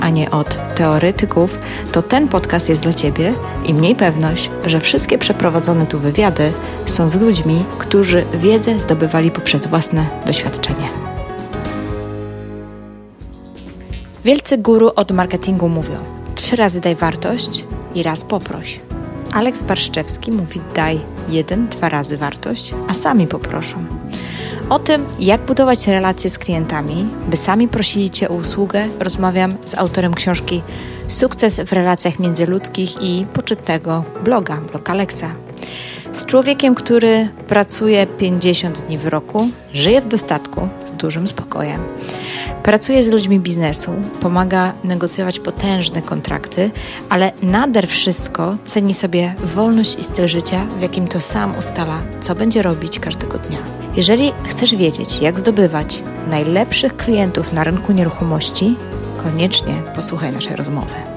a nie od teoretyków, to ten podcast jest dla Ciebie i mniej pewność, że wszystkie przeprowadzone tu wywiady są z ludźmi, którzy wiedzę zdobywali poprzez własne doświadczenie. Wielcy guru od marketingu mówią: trzy razy daj wartość i raz poproś. Aleks Barszczewski mówi: daj jeden, dwa razy wartość, a sami poproszą. O tym, jak budować relacje z klientami, by sami prosili Cię o usługę, rozmawiam z autorem książki Sukces w relacjach międzyludzkich i poczytnego bloga, blog Alexa. Z człowiekiem, który pracuje 50 dni w roku, żyje w dostatku, z dużym spokojem. Pracuje z ludźmi biznesu, pomaga negocjować potężne kontrakty, ale nader wszystko ceni sobie wolność i styl życia, w jakim to sam ustala, co będzie robić każdego dnia. Jeżeli chcesz wiedzieć, jak zdobywać najlepszych klientów na rynku nieruchomości, koniecznie posłuchaj naszej rozmowy.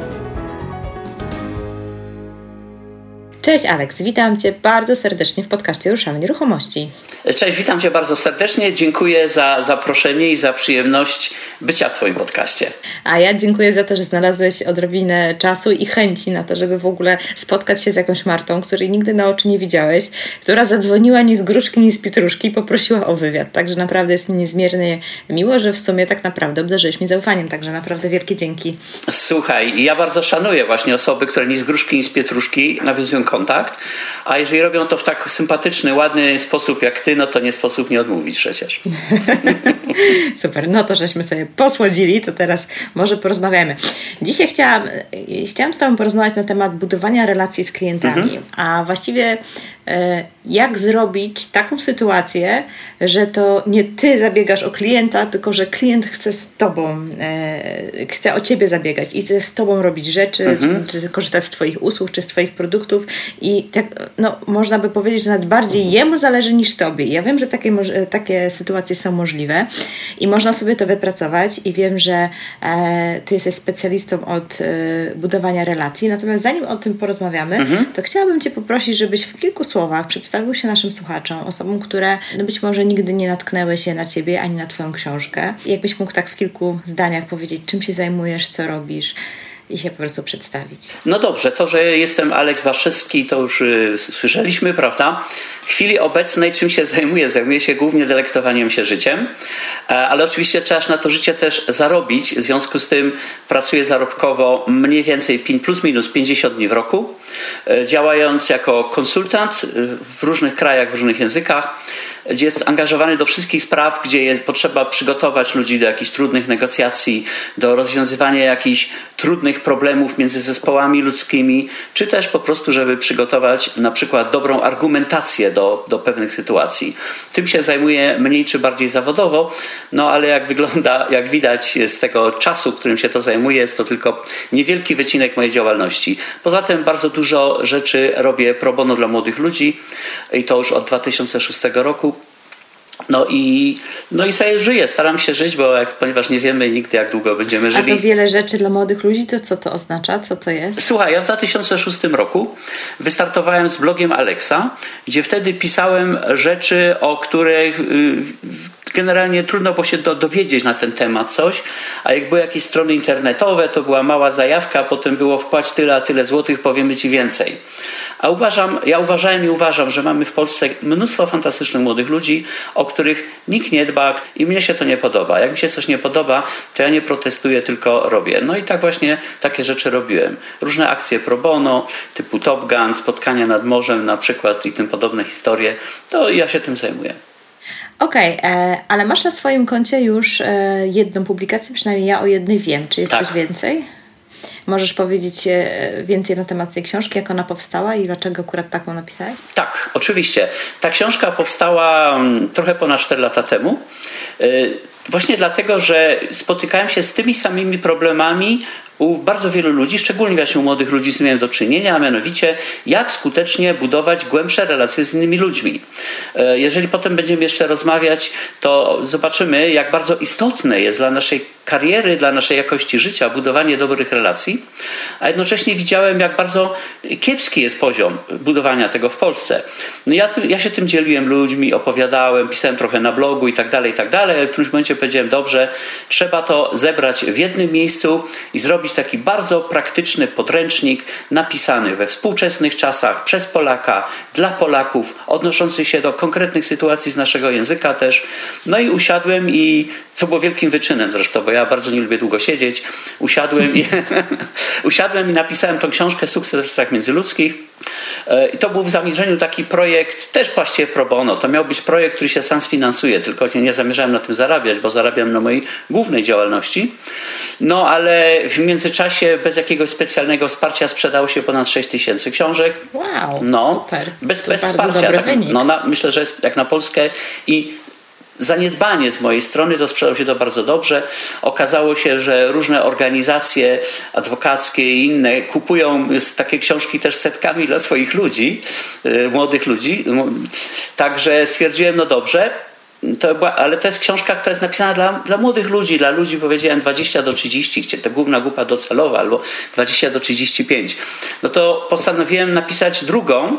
Cześć Aleks, witam Cię bardzo serdecznie w podcaście Ruszamy Nieruchomości. Cześć, witam Cię bardzo serdecznie. Dziękuję za zaproszenie i za przyjemność bycia w Twoim podcaście. A ja dziękuję za to, że znalazłeś odrobinę czasu i chęci na to, żeby w ogóle spotkać się z jakąś Martą, której nigdy na oczy nie widziałeś, która zadzwoniła ni z gruszki, ni z pietruszki i poprosiła o wywiad. Także naprawdę jest mi niezmiernie miło, że w sumie tak naprawdę obdarzyłeś mi zaufaniem. Także naprawdę wielkie dzięki. Słuchaj, ja bardzo szanuję właśnie osoby, które ni z gruszki, ni z pietruszki nawiązują kontakt, a jeżeli robią to w tak sympatyczny, ładny sposób jak Ty, no to nie sposób nie odmówić przecież. Super, no to żeśmy sobie posłodzili, to teraz może porozmawiamy. Dzisiaj chciałam, chciałam z Tobą porozmawiać na temat budowania relacji z klientami, mhm. a właściwie jak zrobić taką sytuację, że to nie Ty zabiegasz o klienta, tylko że klient chce z Tobą, e, chce o Ciebie zabiegać i chce z Tobą robić rzeczy, mhm. czy korzystać z Twoich usług, czy z Twoich produktów i tak, no, można by powiedzieć, że nawet bardziej jemu zależy niż Tobie. Ja wiem, że takie, takie sytuacje są możliwe i można sobie to wypracować i wiem, że e, Ty jesteś specjalistą od e, budowania relacji, natomiast zanim o tym porozmawiamy, mhm. to chciałabym Cię poprosić, żebyś w kilku słowach przedstawił się naszym słuchaczom, osobom, które no być może nigdy nie natknęły się na Ciebie ani na Twoją książkę. Jakbyś mógł tak w kilku zdaniach powiedzieć, czym się zajmujesz, co robisz, i się po prostu przedstawić. No dobrze, to, że jestem Aleks Waszewski, to już y, słyszeliśmy, prawda? W chwili obecnej czym się zajmuję? Zajmuję się głównie delektowaniem się życiem, e, ale oczywiście trzeba na to życie też zarobić. W związku z tym pracuję zarobkowo mniej więcej plus minus 50 dni w roku, e, działając jako konsultant w różnych krajach, w różnych językach gdzie jest angażowany do wszystkich spraw, gdzie potrzeba przygotować ludzi do jakichś trudnych negocjacji, do rozwiązywania jakichś trudnych problemów między zespołami ludzkimi, czy też po prostu, żeby przygotować na przykład dobrą argumentację do, do pewnych sytuacji. Tym się zajmuję mniej czy bardziej zawodowo, no ale jak wygląda, jak widać z tego czasu, którym się to zajmuje, jest to tylko niewielki wycinek mojej działalności. Poza tym bardzo dużo rzeczy robię pro bono dla młodych ludzi i to już od 2006 roku. No i, no i sobie żyję, staram się żyć, bo jak, ponieważ nie wiemy nigdy, jak długo będziemy żyli. A to wiele rzeczy dla młodych ludzi, to co to oznacza? Co to jest? Słuchaj, ja w 2006 roku wystartowałem z blogiem Alexa, gdzie wtedy pisałem rzeczy, o których y, generalnie trudno było się do, dowiedzieć na ten temat coś, a jak były jakieś strony internetowe, to była mała zajawka, potem było wpłać tyle, a tyle złotych, powiemy ci więcej. A uważam, ja uważałem i uważam, że mamy w Polsce mnóstwo fantastycznych młodych ludzi, o których nikt nie dba i mnie się to nie podoba. Jak mi się coś nie podoba, to ja nie protestuję, tylko robię. No i tak właśnie takie rzeczy robiłem. Różne akcje pro bono, typu Top Gun, spotkania nad morzem na przykład i tym podobne historie, to ja się tym zajmuję. Okej, okay, e, ale masz na swoim koncie już e, jedną publikację, przynajmniej ja o jednej wiem. Czy jest tak. coś więcej? Możesz powiedzieć e, więcej na temat tej książki, jak ona powstała i dlaczego akurat taką napisałeś? Tak, oczywiście. Ta książka powstała mm, trochę ponad 4 lata temu. Właśnie dlatego, że spotykałem się z tymi samymi problemami, u bardzo wielu ludzi, szczególnie właśnie u młodych ludzi z tym miałem do czynienia, a mianowicie jak skutecznie budować głębsze relacje z innymi ludźmi. E, jeżeli potem będziemy jeszcze rozmawiać, to zobaczymy, jak bardzo istotne jest dla naszej kariery, dla naszej jakości życia, budowanie dobrych relacji, a jednocześnie widziałem, jak bardzo kiepski jest poziom budowania tego w Polsce. No ja, ja się tym dzieliłem ludźmi, opowiadałem, pisałem trochę na blogu i tak dalej, i tak dalej, ale w którymś momencie powiedziałem, dobrze, trzeba to zebrać w jednym miejscu i zrobić taki bardzo praktyczny podręcznik napisany we współczesnych czasach przez Polaka, dla Polaków, odnoszący się do konkretnych sytuacji z naszego języka też. No i usiadłem i co było wielkim wyczynem zresztą, bo ja bardzo nie lubię długo siedzieć. Usiadłem i, usiadłem i napisałem tą książkę Sukces w relacjach międzyludzkich. E, I to był w zamierzeniu taki projekt, też właściwie pro bono. To miał być projekt, który się sam sfinansuje, tylko nie zamierzałem na tym zarabiać, bo zarabiam na mojej głównej działalności. No ale w międzyczasie bez jakiegoś specjalnego wsparcia sprzedało się ponad 6 tysięcy książek. Wow, no, super. Bez, bez wsparcia. Tak, no, na, myślę, że jest jak na Polskę i zaniedbanie z mojej strony, to sprzedało się to bardzo dobrze. Okazało się, że różne organizacje adwokackie i inne kupują takie książki też setkami dla swoich ludzi, y, młodych ludzi. Także stwierdziłem, no dobrze, to była, ale to jest książka, która jest napisana dla, dla młodych ludzi, dla ludzi powiedziałem 20 do 30, to główna grupa docelowa, albo 20 do 35. No to postanowiłem napisać drugą,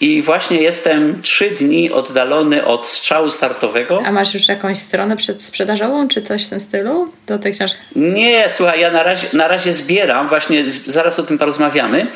i właśnie jestem trzy dni oddalony od strzału startowego. A masz już jakąś stronę przedsprzedażową, czy coś w tym stylu do tej książki? Nie, słuchaj, ja na razie, na razie zbieram, właśnie zaraz o tym porozmawiamy,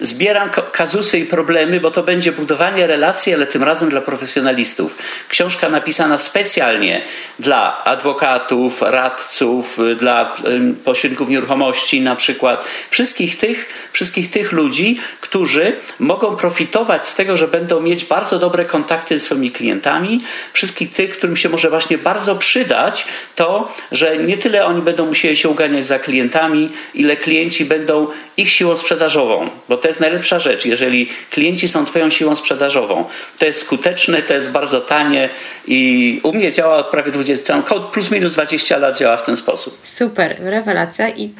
zbieram kazusy i problemy, bo to będzie budowanie relacji, ale tym razem dla profesjonalistów. Książka napisana specjalnie dla adwokatów, radców, dla pośredników nieruchomości na przykład. Wszystkich tych, wszystkich tych ludzi, którzy mogą profitować z tego, że będą mieć bardzo dobre kontakty ze swoimi klientami, wszystkich tych, którym się może właśnie bardzo przydać to, że nie tyle oni będą musieli się uganiać za klientami, ile klienci będą ich siłą sprzedażową, bo to jest najlepsza rzecz. Jeżeli klienci są Twoją siłą sprzedażową, to jest skuteczne, to jest bardzo tanie i u mnie działa od prawie 20, plus minus 20 lat działa w ten sposób. Super, rewelacja i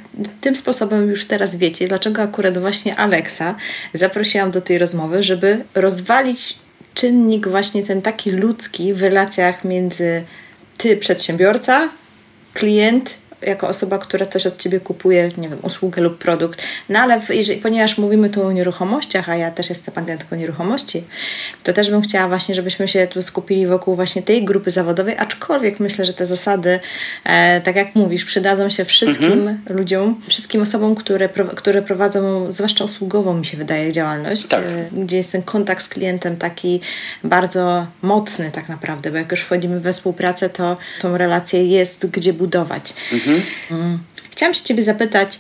tym sposobem już teraz wiecie, dlaczego akurat właśnie Alexa zaprosiłam do tej rozmowy, żeby rozwalić czynnik właśnie ten taki ludzki w relacjach między ty, przedsiębiorca, klient jako osoba, która coś od Ciebie kupuje, nie wiem, usługę lub produkt. No ale jeżeli, ponieważ mówimy tu o nieruchomościach, a ja też jestem agentką nieruchomości, to też bym chciała właśnie, żebyśmy się tu skupili wokół właśnie tej grupy zawodowej, aczkolwiek myślę, że te zasady, e, tak jak mówisz, przydadzą się wszystkim mhm. ludziom, wszystkim osobom, które, które prowadzą, zwłaszcza usługową mi się wydaje, działalność, tak. e, gdzie jest ten kontakt z klientem taki bardzo mocny tak naprawdę, bo jak już wchodzimy we współpracę, to tą relację jest gdzie budować. Mhm. Mhm. Chciałam się Ciebie zapytać,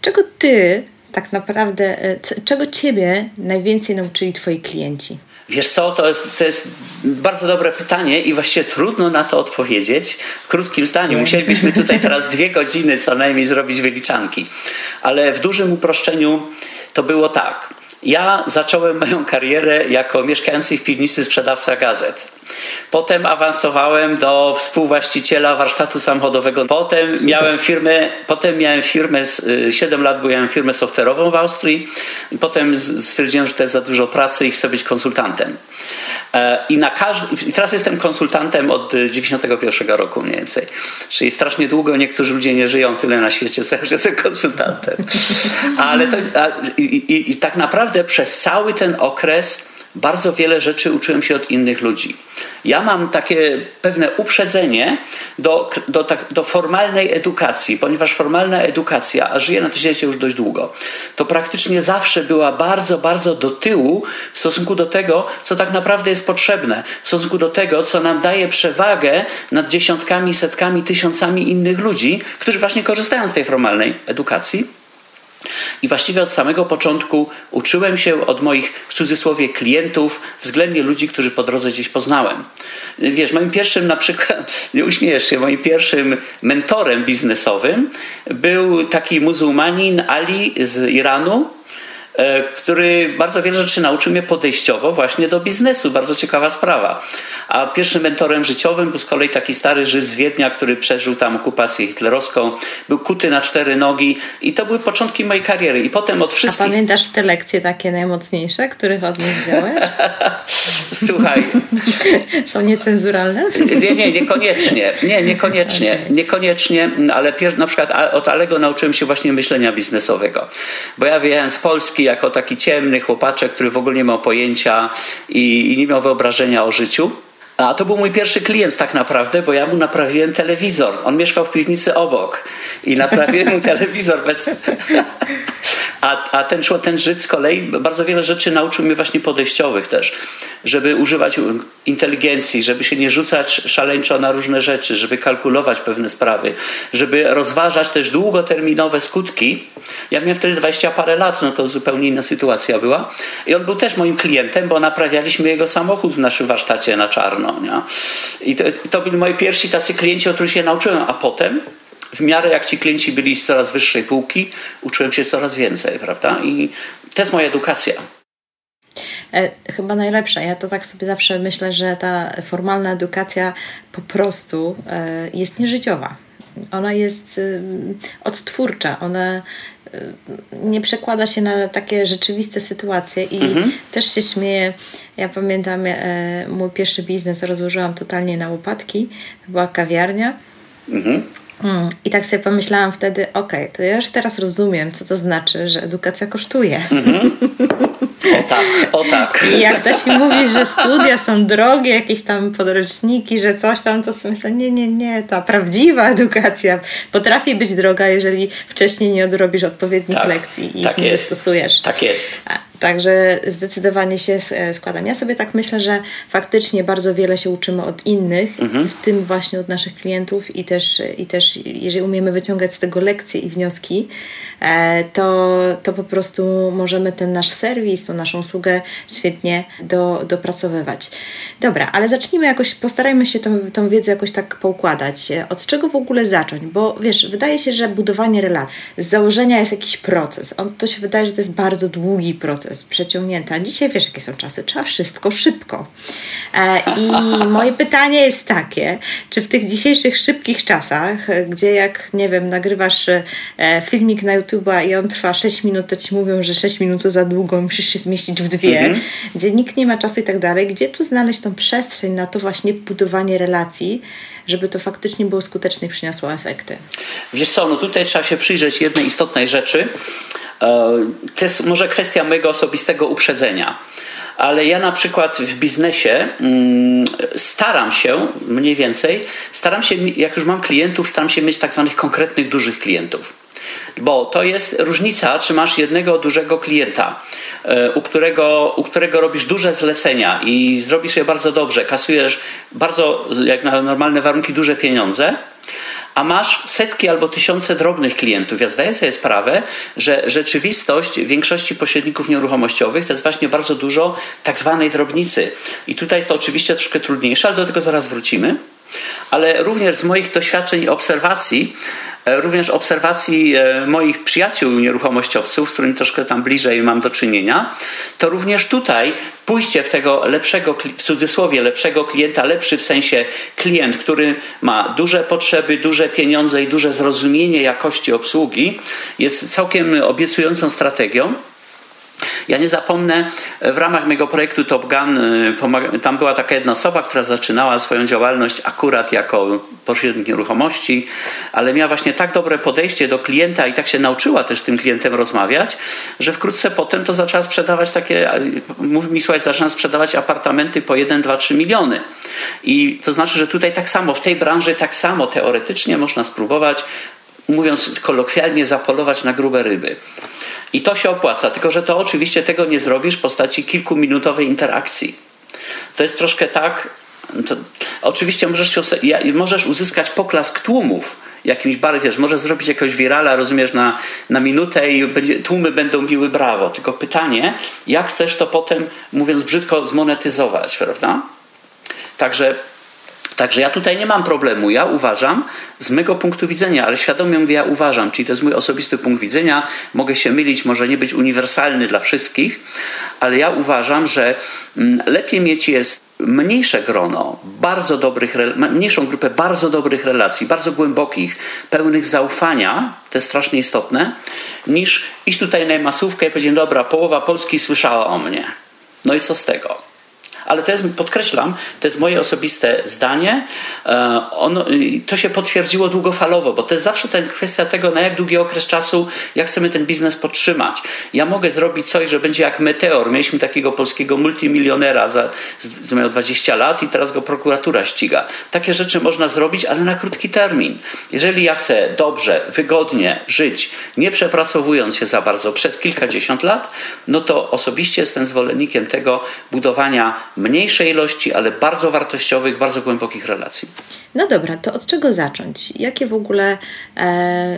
czego Ty tak naprawdę, e, czego Ciebie najwięcej nauczyli Twoi klienci? Wiesz co, to jest, to jest bardzo dobre pytanie i właściwie trudno na to odpowiedzieć w krótkim zdaniu. Musielibyśmy tutaj teraz dwie godziny co najmniej zrobić wyliczanki. Ale w dużym uproszczeniu to było tak. Ja zacząłem moją karierę jako mieszkający w piwnicy sprzedawca gazet. Potem awansowałem do współwłaściciela warsztatu samochodowego. Potem Super. miałem firmę, potem miałem firmę, 7 y, lat byłem firmę software'ową w Austrii. Potem stwierdziłem, że to jest za dużo pracy i chcę być konsultantem. E, I, na każdy, I teraz jestem konsultantem od 91 roku mniej więcej. Czyli strasznie długo niektórzy ludzie nie żyją tyle na świecie, co ja już jestem konsultantem. Ale to, i, i, i tak naprawdę przez cały ten okres bardzo wiele rzeczy uczyłem się od innych ludzi. Ja mam takie pewne uprzedzenie do, do, tak, do formalnej edukacji, ponieważ formalna edukacja, a żyję na tym świecie już dość długo, to praktycznie zawsze była bardzo, bardzo do tyłu w stosunku do tego, co tak naprawdę jest potrzebne, w stosunku do tego, co nam daje przewagę nad dziesiątkami, setkami, tysiącami innych ludzi, którzy właśnie korzystają z tej formalnej edukacji. I właściwie od samego początku uczyłem się od moich, w cudzysłowie, klientów, względnie ludzi, którzy po drodze gdzieś poznałem. Wiesz, moim pierwszym, na przykład, nie uśmiejesz się, moim pierwszym mentorem biznesowym był taki muzułmanin Ali z Iranu, który bardzo wiele rzeczy nauczył mnie podejściowo właśnie do biznesu. Bardzo ciekawa sprawa. A pierwszym mentorem życiowym był z kolei taki stary Żyd z Wiednia, który przeżył tam okupację hitlerowską. Był kuty na cztery nogi i to były początki mojej kariery. I potem od wszystkich... A pamiętasz te lekcje takie najmocniejsze, których od nich wziąłeś? Słuchaj. Są niecenzuralne? Nie, nie, niekoniecznie. Nie, niekoniecznie. Okay. Niekoniecznie, ale na przykład od Alego nauczyłem się właśnie myślenia biznesowego. Bo ja wyjechałem z Polski jako taki ciemny chłopaczek, który w ogóle nie miał pojęcia i, i nie miał wyobrażenia o życiu. A to był mój pierwszy klient tak naprawdę, bo ja mu naprawiłem telewizor. On mieszkał w piwnicy obok i naprawiłem mu telewizor bez... A, a ten, ten Żyd z kolei bardzo wiele rzeczy nauczył mnie właśnie podejściowych też, żeby używać inteligencji, żeby się nie rzucać szaleńczo na różne rzeczy, żeby kalkulować pewne sprawy, żeby rozważać też długoterminowe skutki. Ja miałem wtedy 20 parę lat, no to zupełnie inna sytuacja była. I on był też moim klientem, bo naprawialiśmy jego samochód w naszym warsztacie na czarno. Nie? I to, to byli moi pierwsi tacy klienci, o których się nauczyłem, a potem w miarę jak ci klienci byli z coraz wyższej półki, uczyłem się coraz więcej, prawda? I to jest moja edukacja. E, chyba najlepsza. Ja to tak sobie zawsze myślę, że ta formalna edukacja po prostu e, jest nieżyciowa. Ona jest e, odtwórcza, ona nie przekłada się na takie rzeczywiste sytuacje i mhm. też się śmieję. Ja pamiętam mój pierwszy biznes rozłożyłam totalnie na łopatki. To była kawiarnia. Mhm. Hmm. I tak sobie pomyślałam wtedy, okej, okay, to ja już teraz rozumiem, co to znaczy, że edukacja kosztuje. Mm-hmm. O tak, o tak. I jak ktoś mi mówi, że studia są drogie, jakieś tam podręczniki, że coś tam, to sobie myślę, nie, nie, nie, ta prawdziwa edukacja potrafi być droga, jeżeli wcześniej nie odrobisz odpowiednich tak, lekcji i tak ich nie jest. zastosujesz. Tak jest. Także zdecydowanie się e, składam. Ja sobie tak myślę, że faktycznie bardzo wiele się uczymy od innych, mhm. w tym właśnie od naszych klientów i też, i też jeżeli umiemy wyciągać z tego lekcje i wnioski, e, to, to po prostu możemy ten nasz serwis, tą naszą usługę świetnie do, dopracowywać. Dobra, ale zacznijmy jakoś, postarajmy się tą, tą wiedzę jakoś tak poukładać. Od czego w ogóle zacząć? Bo wiesz, wydaje się, że budowanie relacji z założenia jest jakiś proces. On, to się wydaje, że to jest bardzo długi proces przeciągnięty. A dzisiaj wiesz, jakie są czasy? Trzeba wszystko szybko. E, I moje pytanie jest takie, czy w tych dzisiejszych szybkich czasach, gdzie jak, nie wiem, nagrywasz e, filmik na YouTube'a i on trwa 6 minut, to ci mówią, że 6 minut to za długo, musisz się zmieścić w dwie, mhm. gdzie nikt nie ma czasu i tak dalej, gdzie tu znaleźć tą przestrzeń na to właśnie budowanie relacji, żeby to faktycznie było skuteczne i przyniosło efekty? Wiesz co, no tutaj trzeba się przyjrzeć jednej istotnej rzeczy, E, to jest może kwestia mojego osobistego uprzedzenia. Ale ja na przykład w biznesie mm, staram się, mniej więcej, staram się, jak już mam klientów, staram się mieć tak zwanych konkretnych dużych klientów. Bo to jest różnica, czy masz jednego dużego klienta, e, u którego, u którego robisz duże zlecenia i zrobisz je bardzo dobrze, kasujesz bardzo, jak na normalne warunki, duże pieniądze, a masz setki albo tysiące drobnych klientów. Ja zdaję sobie sprawę, że rzeczywistość większości pośredników nieruchomościowych to jest właśnie bardzo dużo tak zwanej drobnicy. I tutaj jest to oczywiście troszkę trudniejsze, ale do tego zaraz wrócimy. Ale również z moich doświadczeń i obserwacji E, również obserwacji e, moich przyjaciół nieruchomościowców, z którymi troszkę tam bliżej mam do czynienia, to również tutaj pójście w tego lepszego, w cudzysłowie lepszego klienta, lepszy w sensie klient, który ma duże potrzeby, duże pieniądze i duże zrozumienie jakości obsługi, jest całkiem obiecującą strategią. Ja nie zapomnę, w ramach mojego projektu Top Gun, y, tam była taka jedna osoba, która zaczynała swoją działalność akurat jako pośrednik nieruchomości, ale miała właśnie tak dobre podejście do klienta i tak się nauczyła też z tym klientem rozmawiać, że wkrótce potem to zaczęła sprzedawać takie, mówi mi słuchaj, zaczyna sprzedawać apartamenty po 1, 2, 3 miliony. I to znaczy, że tutaj tak samo, w tej branży tak samo teoretycznie można spróbować mówiąc kolokwialnie, zapolować na grube ryby. I to się opłaca, tylko że to oczywiście tego nie zrobisz w postaci kilkuminutowej interakcji. To jest troszkę tak, to, oczywiście możesz, możesz uzyskać poklask tłumów jakimś bardziej, możesz zrobić jakiegoś wirala, rozumiesz, na, na minutę i będzie, tłumy będą biły brawo. Tylko pytanie, jak chcesz to potem, mówiąc brzydko, zmonetyzować, prawda? Także Także ja tutaj nie mam problemu. Ja uważam, z mego punktu widzenia, ale świadomie mówię, ja uważam, czyli to jest mój osobisty punkt widzenia, mogę się mylić, może nie być uniwersalny dla wszystkich, ale ja uważam, że mm, lepiej mieć jest mniejsze grono bardzo dobrych, mniejszą grupę bardzo dobrych relacji, bardzo głębokich, pełnych zaufania, to jest strasznie istotne, niż iść tutaj na masówkę i powiedzieć, dobra, połowa Polski słyszała o mnie. No i co z tego? Ale to jest, podkreślam, to jest moje osobiste zdanie. E, ono, to się potwierdziło długofalowo, bo to jest zawsze ten kwestia tego, na jak długi okres czasu, jak chcemy ten biznes podtrzymać. Ja mogę zrobić coś, że będzie jak meteor. Mieliśmy takiego polskiego multimilionera, za, z, miał 20 lat i teraz go prokuratura ściga. Takie rzeczy można zrobić, ale na krótki termin. Jeżeli ja chcę dobrze, wygodnie żyć, nie przepracowując się za bardzo przez kilkadziesiąt lat, no to osobiście jestem zwolennikiem tego budowania mniejszej ilości, ale bardzo wartościowych, bardzo głębokich relacji. No dobra, to od czego zacząć? Jakie w ogóle e,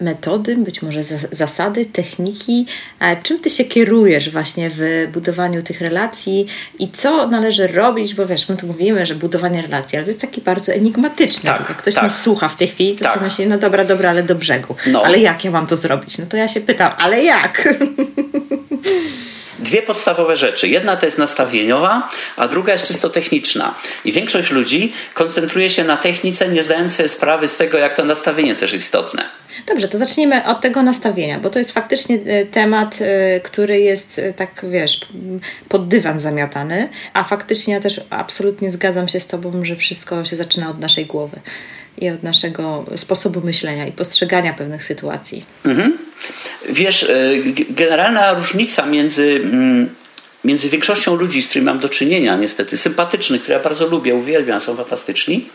metody, być może zasady, techniki, e, czym ty się kierujesz właśnie w budowaniu tych relacji i co należy robić? Bo wiesz, my tu mówimy, że budowanie relacji, ale to jest taki bardzo enigmatyczne. Tak, jak ktoś tak. mnie słucha w tej chwili, to tak. sobie myśli, no dobra, dobra, ale do brzegu. No. Ale jak ja mam to zrobić? No to ja się pytam, ale jak? dwie podstawowe rzeczy. Jedna to jest nastawieniowa, a druga jest czysto techniczna. I większość ludzi koncentruje się na technice, nie zdając sobie sprawy z tego, jak to nastawienie też istotne. Dobrze, to zacznijmy od tego nastawienia, bo to jest faktycznie e, temat, e, który jest e, tak, wiesz, pod dywan zamiatany, a faktycznie ja też absolutnie zgadzam się z Tobą, że wszystko się zaczyna od naszej głowy i od naszego sposobu myślenia i postrzegania pewnych sytuacji. Mhm. Wiesz, e, generalna różnica między, mm, między większością ludzi, z którymi mam do czynienia, niestety, sympatycznych, które ja bardzo lubię, uwielbiam, są fantastyczni,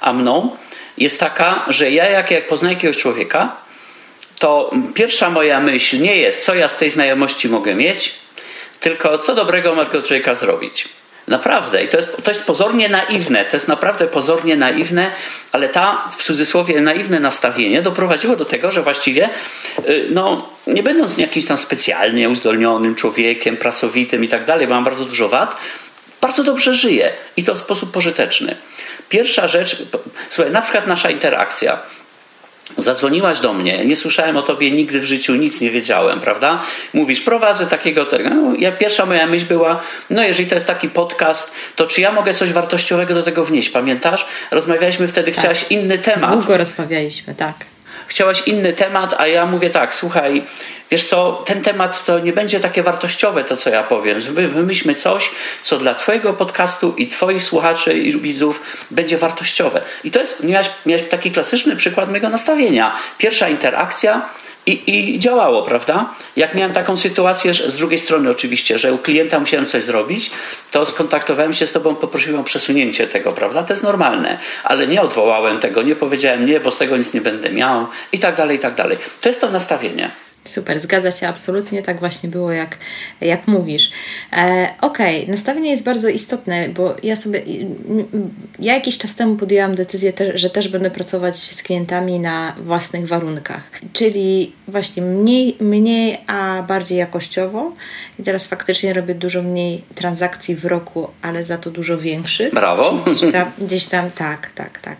a mną, jest taka, że ja jak, jak poznaję jakiegoś człowieka, to pierwsza moja myśl nie jest, co ja z tej znajomości mogę mieć, tylko co dobrego ma tego człowieka zrobić. Naprawdę. I to jest, to jest pozornie naiwne. To jest naprawdę pozornie naiwne, ale ta w cudzysłowie naiwne nastawienie doprowadziło do tego, że właściwie, y, no, nie będąc jakimś tam specjalnie uzdolnionym człowiekiem, pracowitym i tak dalej, bo mam bardzo dużo wad, bardzo dobrze żyję i to w sposób pożyteczny. Pierwsza rzecz, słuchaj, na przykład nasza interakcja. Zadzwoniłaś do mnie, nie słyszałem o tobie nigdy w życiu, nic nie wiedziałem, prawda? Mówisz, prowadzę takiego tego. No, ja, pierwsza moja myśl była, no jeżeli to jest taki podcast, to czy ja mogę coś wartościowego do tego wnieść? Pamiętasz? Rozmawialiśmy wtedy, tak. chciałaś inny temat. Długo rozmawialiśmy, tak chciałaś inny temat, a ja mówię tak, słuchaj, wiesz co, ten temat to nie będzie takie wartościowe, to co ja powiem. Wymyślmy coś, co dla Twojego podcastu i Twoich słuchaczy i widzów będzie wartościowe. I to jest, miałeś, miałeś taki klasyczny przykład mojego nastawienia. Pierwsza interakcja, i, I, działało, prawda? Jak miałem taką sytuację, że z drugiej strony oczywiście, że u klienta musiałem coś zrobić, to skontaktowałem się z tobą, poprosiłem o przesunięcie tego, prawda? To jest normalne, ale nie odwołałem tego, nie powiedziałem nie, bo z tego nic nie będę miał i tak dalej, i tak dalej. To jest to nastawienie. Super, zgadza się absolutnie, tak właśnie było, jak, jak mówisz. E, Okej, okay. nastawienie jest bardzo istotne, bo ja sobie, ja jakiś czas temu podjęłam decyzję, te, że też będę pracować z klientami na własnych warunkach, czyli właśnie mniej, mniej, a bardziej jakościowo. I teraz faktycznie robię dużo mniej transakcji w roku, ale za to dużo większych. Brawo! Gdzieś tam, gdzieś tam tak, tak, tak.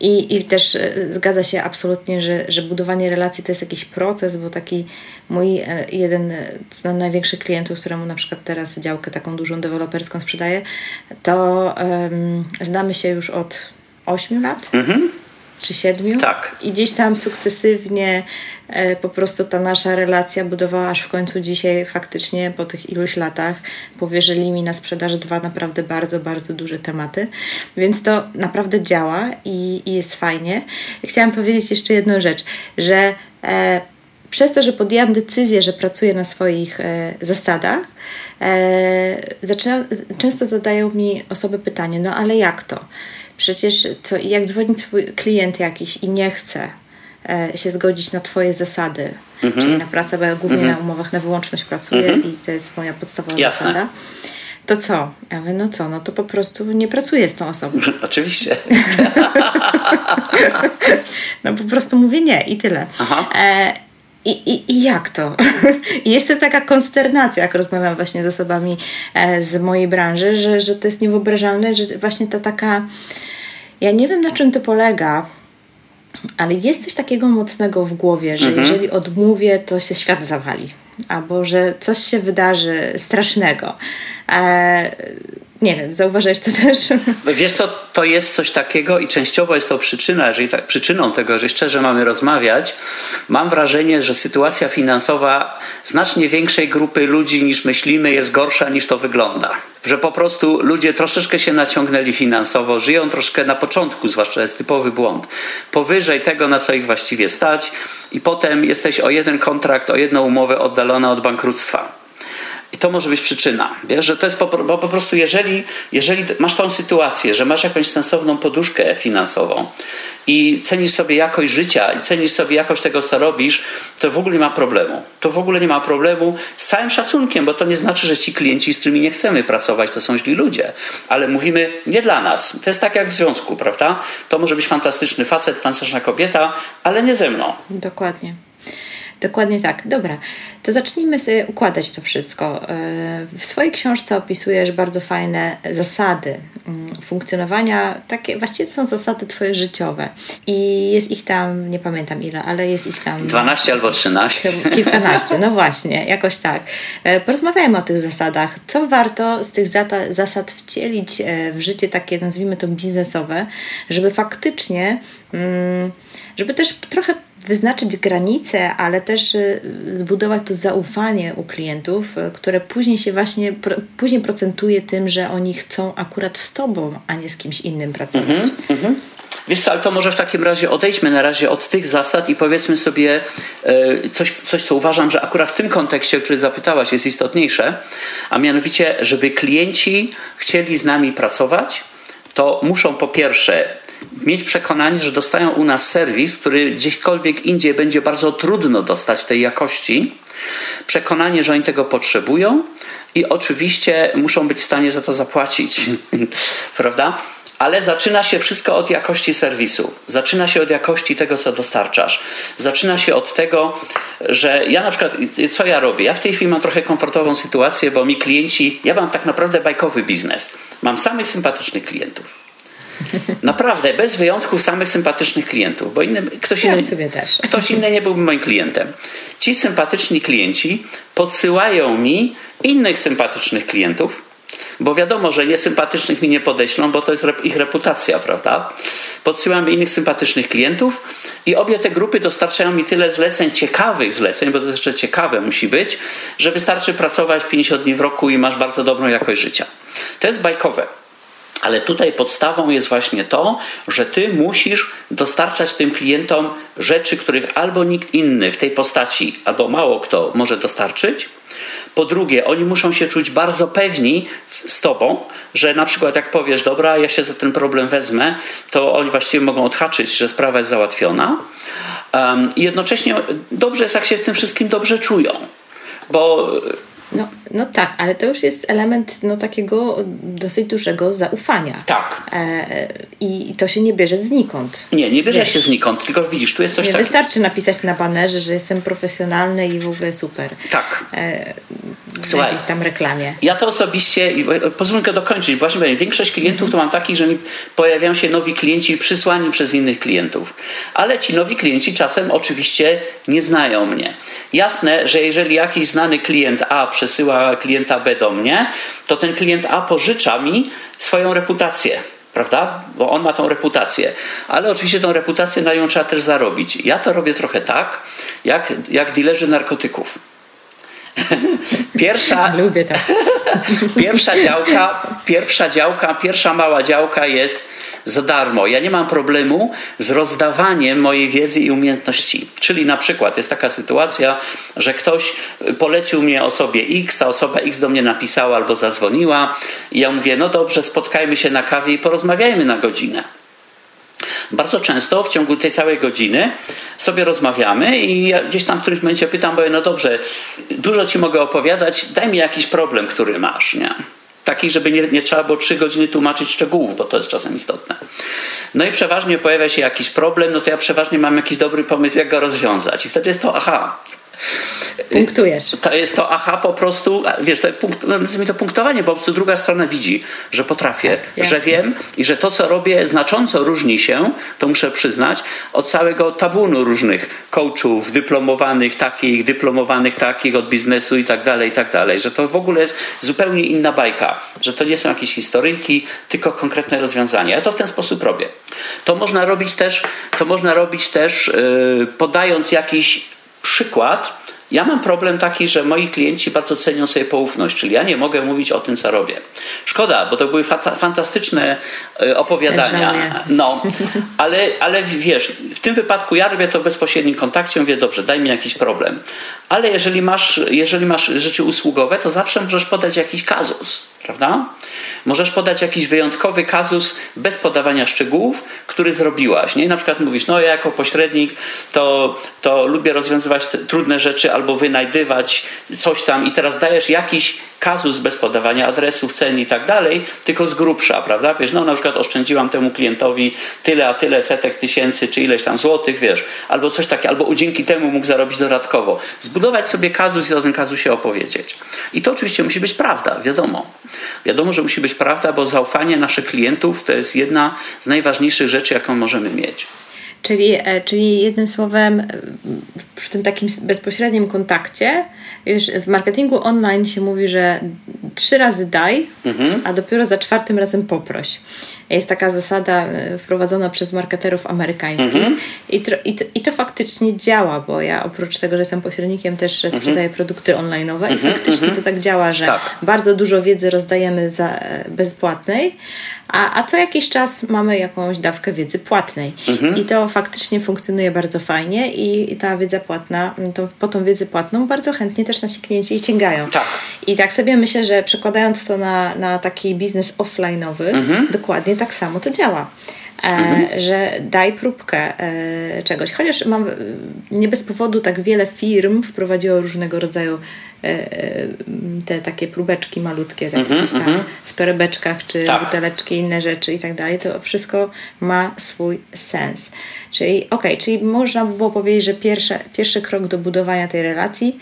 I, I też e, zgadza się absolutnie, że, że budowanie relacji to jest jakiś proces, bo taki mój e, jeden z największych klientów, któremu na przykład teraz działkę taką dużą deweloperską sprzedaję, to um, znamy się już od 8 lat. Mhm czy siedmiu. Tak. I gdzieś tam sukcesywnie e, po prostu ta nasza relacja budowała, aż w końcu dzisiaj faktycznie po tych iluś latach powierzyli mi na sprzedaż dwa naprawdę bardzo, bardzo duże tematy. Więc to naprawdę działa i, i jest fajnie. Chciałam powiedzieć jeszcze jedną rzecz, że e, przez to, że podjęłam decyzję, że pracuję na swoich e, zasadach, e, często zadają mi osoby pytanie, no ale jak to? Przecież co, jak dzwoni twój klient jakiś i nie chce e, się zgodzić na twoje zasady, mhm. czyli na pracę, bo ja głównie mhm. na umowach na wyłączność pracuję mhm. i to jest moja podstawowa Jasne. zasada to co? Ja mówię, no co, no to po prostu nie pracuję z tą osobą. Oczywiście. no po prostu mówię nie i tyle. E, i, i, I jak to? jest to taka konsternacja, jak rozmawiam właśnie z osobami e, z mojej branży, że, że to jest niewyobrażalne, że właśnie ta taka Ja nie wiem, na czym to polega, ale jest coś takiego mocnego w głowie, że mhm. jeżeli odmówię, to się świat zawali. Albo że coś się wydarzy strasznego. E, nie wiem, zauważyłeś to też? Wiesz co, to jest coś takiego i częściowo jest to przyczyna, jeżeli tak, przyczyną tego, że szczerze mamy rozmawiać, mam wrażenie, że sytuacja finansowa znacznie większej grupy ludzi niż myślimy jest gorsza niż to wygląda. Że po prostu ludzie troszeczkę się naciągnęli finansowo, żyją troszkę na początku, zwłaszcza jest typowy błąd, powyżej tego, na co ich właściwie stać i potem jesteś o jeden kontrakt, o jedną umowę oddalona od bankructwa. I to może być przyczyna. Wiesz, że to jest po, bo po prostu, jeżeli, jeżeli masz tą sytuację, że masz jakąś sensowną poduszkę finansową i cenisz sobie jakość życia i cenisz sobie jakość tego, co robisz, to w ogóle nie ma problemu. To w ogóle nie ma problemu z całym szacunkiem, bo to nie znaczy, że ci klienci, z którymi nie chcemy pracować, to są źli ludzie. Ale mówimy nie dla nas. To jest tak jak w związku, prawda? To może być fantastyczny facet, fantastyczna kobieta, ale nie ze mną. Dokładnie. Dokładnie tak. Dobra, to zacznijmy sobie układać to wszystko. E, w swojej książce opisujesz bardzo fajne zasady mm, funkcjonowania, takie właściwie to są zasady twoje życiowe. I jest ich tam, nie pamiętam ile, ale jest ich tam... 12 albo 13. Kilkanaście, no właśnie, jakoś tak. E, porozmawiajmy o tych zasadach. Co warto z tych zasad wcielić e, w życie takie, nazwijmy to biznesowe, żeby faktycznie, mm, żeby też trochę wyznaczyć granice, ale też y, zbudować to zaufanie u klientów, y, które później się właśnie, później procentuje tym, że oni chcą akurat z Tobą, a nie z kimś innym pracować. Mm -hmm, Wiesz co, ale to może w takim razie odejdźmy na razie od tych zasad i powiedzmy sobie e, coś, coś, co uważam, że akurat w tym kontekście, o który zapytałaś, jest istotniejsze, a mianowicie, żeby klienci chcieli z nami pracować, to muszą po pierwsze mieć przekonanie, że dostają u nas serwis, który gdzieśkolwiek indziej będzie bardzo trudno dostać tej jakości, przekonanie, że oni tego potrzebują i oczywiście muszą być w stanie za to zapłacić, prawda? Ale zaczyna się wszystko od jakości serwisu. Zaczyna się od jakości tego, co dostarczasz. Zaczyna się od tego, że ja na przykład, co ja robię? Ja w tej chwili mam trochę komfortową sytuację, bo mi klienci, ja mam tak naprawdę bajkowy biznes. Mam samych sympatycznych klientów. Naprawdę, bez wyjątku samych sympatycznych klientów, bo inny, ktoś, inny, ja ktoś inny nie byłby moim klientem. Ci sympatyczni klienci podsyłają mi innych sympatycznych klientów, bo wiadomo, że niesympatycznych mi nie podeślą, bo to jest ich reputacja, prawda? Podsyłam innych sympatycznych klientów i obie te grupy dostarczają mi tyle zleceń, ciekawych zleceń, bo to jeszcze ciekawe musi być, że wystarczy pracować 50 dni w roku i masz bardzo dobrą jakość życia. To jest bajkowe. Ale tutaj podstawą jest właśnie to, że ty musisz dostarczać tym klientom rzeczy, których albo nikt inny w tej postaci, albo mało kto może dostarczyć. Po drugie, oni muszą się czuć bardzo pewni z tobą, że na przykład jak powiesz, dobra, ja się za ten problem wezmę, to oni właściwie mogą odhaczyć, że sprawa jest załatwiona. I jednocześnie dobrze jest, jak się w tym wszystkim dobrze czują. Bo no, no tak, ale to już jest element no, takiego dosyć dużego zaufania. Tak. E, I to się nie bierze znikąd. Nie, nie bierze Wiesz, się znikąd, tylko widzisz, tu jest coś takiego. Wystarczy napisać na banerze, że jestem profesjonalny i w ogóle super. Tak. E, Słuchaj, jakiejś tam reklamie. Ja to osobiście, pozwól mi dokończyć, właśnie większość klientów to mam takich, że mi pojawiają się nowi klienci przysłani przez innych klientów. Ale ci nowi klienci czasem oczywiście nie znają mnie. Jasne, że jeżeli jakiś znany klient A przesyła klienta B do mnie, to ten klient A pożycza mi swoją reputację prawda? Bo on ma tą reputację. Ale oczywiście tą reputację na nią trzeba też zarobić. Ja to robię trochę tak, jak, jak dilerzy narkotyków. Pierwsza, Lubię tak. pierwsza działka, pierwsza działka, pierwsza mała działka jest za darmo. Ja nie mam problemu z rozdawaniem mojej wiedzy i umiejętności. Czyli na przykład jest taka sytuacja, że ktoś polecił mnie osobie X, ta osoba X do mnie napisała albo zadzwoniła i ja mówię, no dobrze, spotkajmy się na kawie i porozmawiajmy na godzinę. Bardzo często w ciągu tej całej godziny sobie rozmawiamy i ja gdzieś tam w którymś momencie pytam, bo no dobrze, dużo ci mogę opowiadać, daj mi jakiś problem, który masz, nie? Taki, żeby nie, nie trzeba było trzy godziny tłumaczyć szczegółów, bo to jest czasem istotne. No i przeważnie pojawia się jakiś problem, no to ja przeważnie mam jakiś dobry pomysł, jak go rozwiązać. I wtedy jest to aha. Punktujesz. To jest to aha po prostu, wiesz, to, punkt, nazwijmy to punktowanie, po prostu druga strona widzi, że potrafię, tak, że wiem i że to, co robię znacząco różni się, to muszę przyznać, od całego tabunu różnych coachów, dyplomowanych takich, dyplomowanych takich od biznesu i tak dalej, i tak dalej, że to w ogóle jest zupełnie inna bajka, że to nie są jakieś historyjki, tylko konkretne rozwiązania. Ja to w ten sposób robię. To można robić też, to można robić też yy, podając jakiś przykład, ja mam problem taki, że moi klienci bardzo cenią sobie poufność, czyli ja nie mogę mówić o tym, co robię. Szkoda, bo to były fantastyczne e, opowiadania. No, ale, ale wiesz, w tym wypadku ja robię to w bezpośrednim kontakcie, mówię, dobrze, daj mi jakiś problem. Ale jeżeli masz, jeżeli masz rzeczy usługowe, to zawsze możesz podać jakiś kazus, prawda? Możesz podać jakiś wyjątkowy kazus bez podawania szczegółów, który zrobiłaś. Nie? Na przykład mówisz, no ja jako pośrednik to, to lubię rozwiązywać trudne rzeczy albo wynajdywać coś tam i teraz dajesz jakiś kazus bez podawania adresów, cen i tak dalej, tylko z grubsza, prawda? Wiesz, no na przykład oszczędziłam temu klientowi tyle a tyle setek tysięcy, czy ileś tam złotych, wiesz, albo coś takiego, albo dzięki temu mógł zarobić dodatkowo. Zbudować sobie kazus i o tym kazusie opowiedzieć. I to oczywiście musi być prawda, wiadomo. Wiadomo, że musi być prawda, bo zaufanie naszych klientów to jest jedna z najważniejszych rzeczy, jaką możemy mieć. Czyli, e, czyli jednym słowem, w tym takim bezpośrednim kontakcie, wiesz, w marketingu online się mówi, że trzy razy daj, mhm. a dopiero za czwartym razem poproś. Jest taka zasada e, wprowadzona przez marketerów amerykańskich mhm. I, to, i, to, i to faktycznie działa, bo ja oprócz tego, że jestem pośrednikiem, też mhm. sprzedaję produkty online'owe i mhm, faktycznie to tak działa, że tak. bardzo dużo wiedzy rozdajemy za e, bezpłatnej, a, a co jakiś czas mamy jakąś dawkę wiedzy płatnej. I to faktycznie funkcjonuje bardzo fajnie i, i ta wiedza płatna, to po tą wiedzę płatną bardzo chętnie też nasi klienci sięgają. Tak. I tak sobie myślę, że przekładając to na, na taki biznes offline'owy, dokładnie tak samo to działa. E, mhm. że daj próbkę e, czegoś. Chociaż mam nie bez powodu tak wiele firm wprowadziło różnego rodzaju E, e, te takie próbeczki malutkie, tak mm -hmm, tam -hmm. w torebeczkach, czy tak. buteleczki, inne rzeczy i tak dalej, to wszystko ma swój sens. Czyli okej, okay, czyli można by było powiedzieć, że pierwsze, pierwszy krok do budowania tej relacji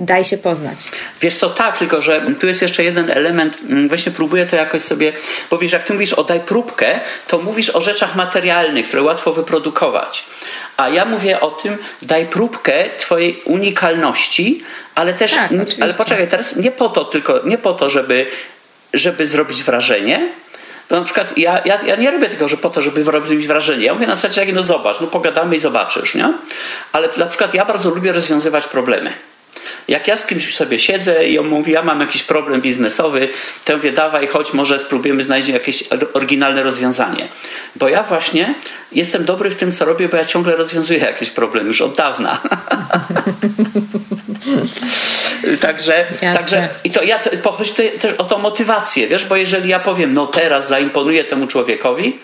daj się poznać. Wiesz co, tak, tylko że tu jest jeszcze jeden element, mm, właśnie próbuję to jakoś sobie, bo wiesz, jak ty mówisz o daj próbkę, to mówisz o rzeczach materialnych, które łatwo wyprodukować. A ja mówię o tym, daj próbkę twojej unikalności, ale też, tak, ale poczekaj, teraz nie po to tylko, nie po to, żeby, żeby zrobić wrażenie, bo na przykład ja, ja, ja nie robię tego, że po to, żeby robić wrażenie. Ja mówię na zasadzie, no zobacz, no pogadamy i zobaczysz, nie? Ale na przykład ja bardzo lubię rozwiązywać problemy. Jak ja z kimś sobie siedzę i on mówi, ja mam jakiś problem biznesowy, to mówię, dawaj, chodź, może spróbujemy znaleźć jakieś oryginalne rozwiązanie. Bo ja właśnie jestem dobry w tym, co robię, bo ja ciągle rozwiązuję jakiś problem już od dawna. także, także i to ja pochodzi też o tą motywację, wiesz, bo jeżeli ja powiem, no teraz zaimponuję temu człowiekowi,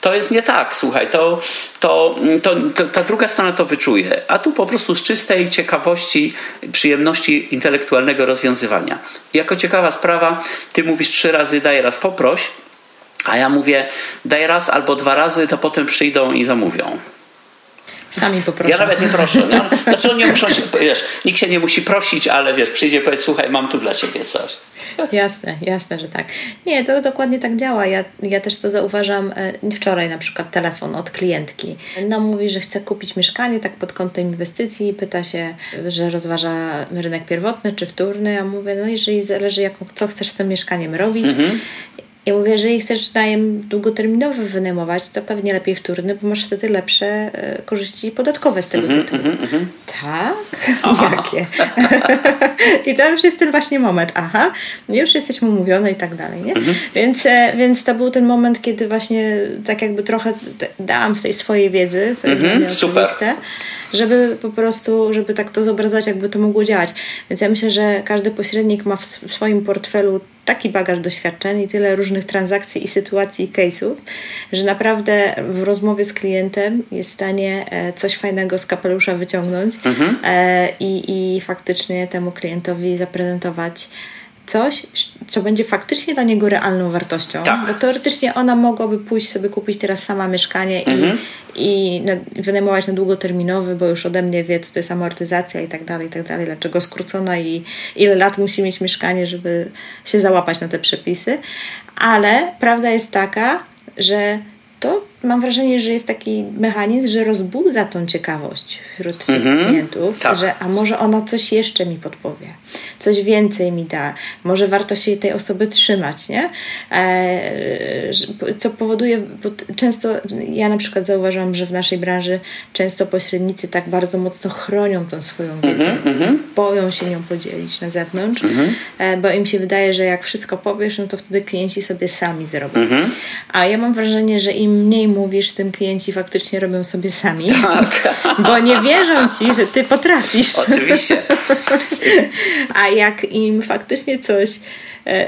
to jest nie tak, słuchaj, to, to, to, to ta druga strona to wyczuje, a tu po prostu z czystej ciekawości, przyjemności intelektualnego rozwiązywania. Jako ciekawa sprawa, ty mówisz trzy razy, daj raz poproś, a ja mówię, daj raz albo dwa razy, to potem przyjdą i zamówią. Sami poproszę. Ja nawet nie proszę. No, znaczy nie muszą się, wiesz, nikt się nie musi prosić, ale wiesz, przyjdzie powiedz, słuchaj, mam tu dla ciebie coś. Jasne, jasne, że tak. Nie, to dokładnie tak działa. Ja, ja też to zauważam. E, wczoraj na przykład telefon od klientki. No mówi, że chce kupić mieszkanie tak pod kątem inwestycji. Pyta się, że rozważa rynek pierwotny czy wtórny. Ja mówię, no jeżeli zależy jaką, co chcesz z tym mieszkaniem robić. Mhm. Ja mówię, jeżeli chcesz najem długoterminowy wynajmować, to pewnie lepiej wtórny, bo masz wtedy lepsze e, korzyści podatkowe z tego mm -hmm, tytułu. Mm -hmm. Tak? Jakie? I to już jest ten właśnie moment. Aha, już jesteśmy umówione i tak dalej. Nie? Mm -hmm. Więc, e, więc to był ten moment, kiedy właśnie tak jakby trochę dałam z tej swojej wiedzy, co jest mm -hmm, oczywiste, żeby po prostu, żeby tak to zobrazować, jakby to mogło działać. Więc ja myślę, że każdy pośrednik ma w swoim portfelu taki bagaż doświadczeń i tyle różnych transakcji i sytuacji i case'ów, że naprawdę w rozmowie z klientem jest w stanie e, coś fajnego z kapelusza wyciągnąć mhm. E, i, i faktycznie temu klientowi zaprezentować coś, co będzie faktycznie dla niego realną wartością. Tak. Bo teoretycznie ona mogłaby pójść sobie kupić teraz sama mieszkanie mhm. I, i wynajmować na długoterminowy, bo już ode mnie wie, co to jest amortyzacja i tak dalej, i tak dalej, dlaczego skrócona i ile lat musi mieć mieszkanie, żeby się załapać na te przepisy. Ale prawda jest taka, że to mam wrażenie, że jest taki mechanizm, że rozbudza tą ciekawość wśród mm-hmm, klientów, tak. że a może ona coś jeszcze mi podpowie, coś więcej mi da, może warto się tej osoby trzymać, nie? E, co powoduje, bo często ja na przykład zauważam, że w naszej branży często pośrednicy tak bardzo mocno chronią tą swoją wiedzę, mm-hmm, boją się nią podzielić na zewnątrz, mm-hmm. e, bo im się wydaje, że jak wszystko powiesz, no to wtedy klienci sobie sami zrobią. Mhm. A ja mam wrażenie, że im mniej mówisz, tym klienci faktycznie robią sobie sami. Tak. Bo nie wierzą ci, że ty potrafisz. Oczywiście. A jak im faktycznie coś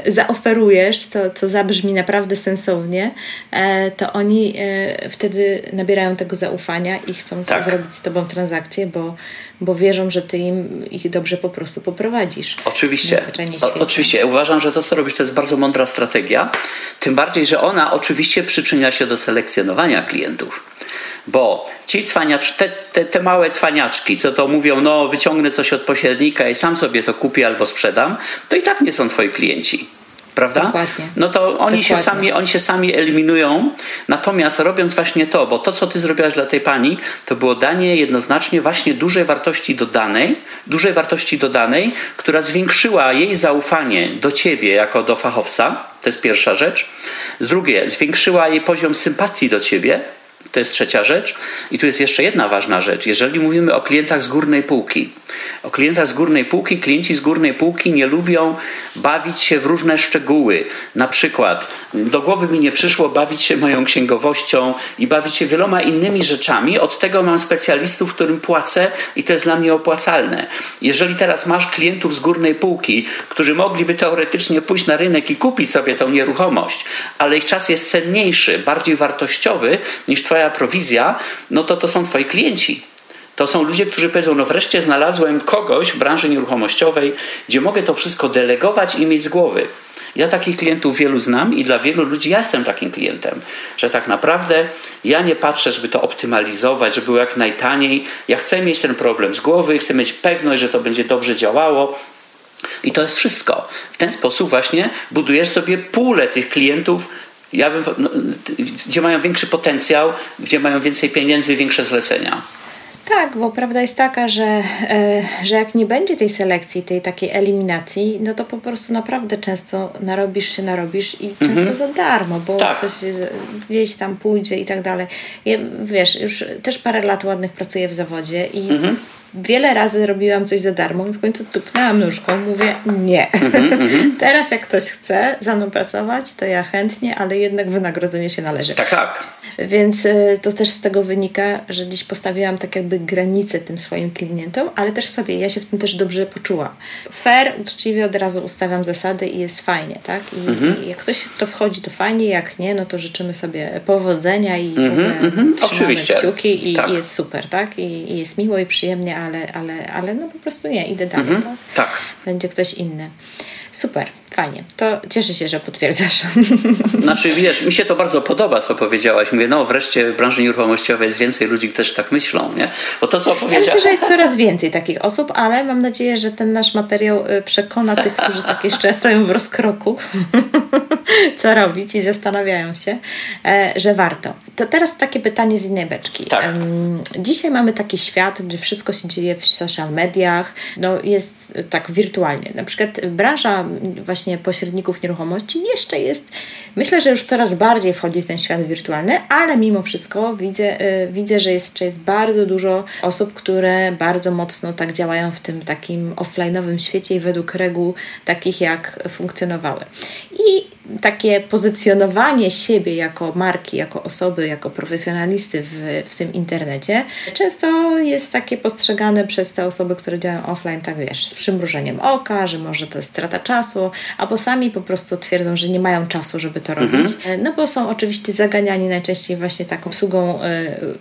zaoferujesz, co, co zabrzmi naprawdę sensownie, e, to oni e, wtedy nabierają tego zaufania i chcą tak. zrobić z tobą transakcję, bo, bo wierzą, że ty im ich dobrze po prostu poprowadzisz. Oczywiście. O, oczywiście. Ja uważam, że to, co robisz, to jest bardzo mądra strategia. Tym bardziej, że ona oczywiście przyczynia się do selekcjonowania klientów. Bo ci cwaniacz, te, te, te, małe cwaniaczki, co to mówią, no wyciągnę coś od pośrednika i sam sobie to kupię albo sprzedam, to i tak nie są twoi klienci prawda? Dokładnie. No to oni się, sami, oni się sami eliminują. Natomiast robiąc właśnie to, bo to, co ty zrobiłaś dla tej pani, to było danie jednoznacznie właśnie dużej wartości dodanej, dużej wartości dodanej, która zwiększyła jej zaufanie do ciebie jako do fachowca. To jest pierwsza rzecz. Z drugie, zwiększyła jej poziom sympatii do ciebie, to jest trzecia rzecz. I tu jest jeszcze jedna ważna rzecz. Jeżeli mówimy o klientach z górnej półki, o klientach z górnej półki, klienci z górnej półki nie lubią bawić się w różne szczegóły. Na przykład, do głowy mi nie przyszło bawić się moją księgowością i bawić się wieloma innymi rzeczami. Od tego mam specjalistów, którym płacę i to jest dla mnie opłacalne. Jeżeli teraz masz klientów z górnej półki, którzy mogliby teoretycznie pójść na rynek i kupić sobie tą nieruchomość, ale ich czas jest cenniejszy, bardziej wartościowy niż Twoja twoja prowizja, no to to są twoi klienci. To są ludzie, którzy powiedzą, no wreszcie znalazłem kogoś w branży nieruchomościowej, gdzie mogę to wszystko delegować i mieć z głowy. Ja takich klientów wielu znam i dla wielu ludzi ja jestem takim klientem, że tak naprawdę ja nie patrzę, żeby to optymalizować, żeby było jak najtaniej. Ja chcę mieć ten problem z głowy, chcę mieć pewność, że to będzie dobrze działało. I to jest wszystko. W ten sposób właśnie budujesz sobie pulę tych klientów, ja bym, no, gdzie mają większy potencjał, gdzie mają więcej pieniędzy, większe zlecenia. Tak, bo prawda jest taka, że, e, że jak nie będzie tej selekcji, tej takiej eliminacji, no to po prostu naprawdę często narobisz się, narobisz i często mhm. za darmo, bo tak. ktoś gdzieś tam pójdzie i tak dalej. Ja, wiesz, już też parę lat ładnych pracuję w zawodzie i mhm wiele razy robiłam coś za darmo i w końcu tupnęłam nóżką, mówię nie. Mm -hmm. Teraz jak ktoś chce za mną pracować, to ja chętnie, ale jednak wynagrodzenie się należy. Tak, tak. Więc y, to też z tego wynika, że dziś postawiłam tak jakby granicę tym swoim klientom, ale też sobie, ja się w tym też dobrze poczułam. Fair, uczciwie od razu ustawiam zasady i jest fajnie, tak? I, mm -hmm. i jak ktoś to wchodzi, to fajnie, jak nie, no to życzymy sobie powodzenia i mm -hmm, trzymamy Oczywiście. kciuki i, tak. i, jest super, tak? I, I jest miło i przyjemnie, ale, ale, ale no po prostu nie, idę dalej. Mhm, tak? tak. Będzie ktoś inny. Super, fajnie. To cieszę się, że potwierdzasz. Znaczy, wiesz, mi się to bardzo podoba, co powiedziałaś. Mówię, no wreszcie w branży nieruchomościowej jest więcej ludzi, którzy też tak myślą, nie? Bo to, co powiedziałaś... Ja myślę, że jest coraz więcej takich osób, ale mam nadzieję, że ten nasz materiał y, przekona tych, którzy tak jeszcze stoją w rozkroku, co robić i zastanawiają się, e, że warto. To teraz takie pytanie z innej beczki. Tak. Dzisiaj mamy taki świat, gdzie wszystko się dzieje w social mediach, no jest tak wirtualnie. Na przykład branża właśnie pośredników nieruchomości jeszcze jest, myślę, że już coraz bardziej wchodzi w ten świat wirtualny, ale mimo wszystko widzę, y, widzę że jeszcze jest bardzo dużo osób, które bardzo mocno tak działają w tym takim offline'owym świecie i według reguł takich, jak funkcjonowały. I takie pozycjonowanie siebie jako marki, jako osoby, jako profesjonalisty w, w tym internecie często jest takie postrzegane przez te osoby, które działają offline, tak wiesz, z przymrużeniem oka, że może to jest strata czasu, albo sami po prostu twierdzą, że nie mają czasu, żeby to robić. Mhm. No bo są oczywiście zaganiani najczęściej właśnie taką obsługą y,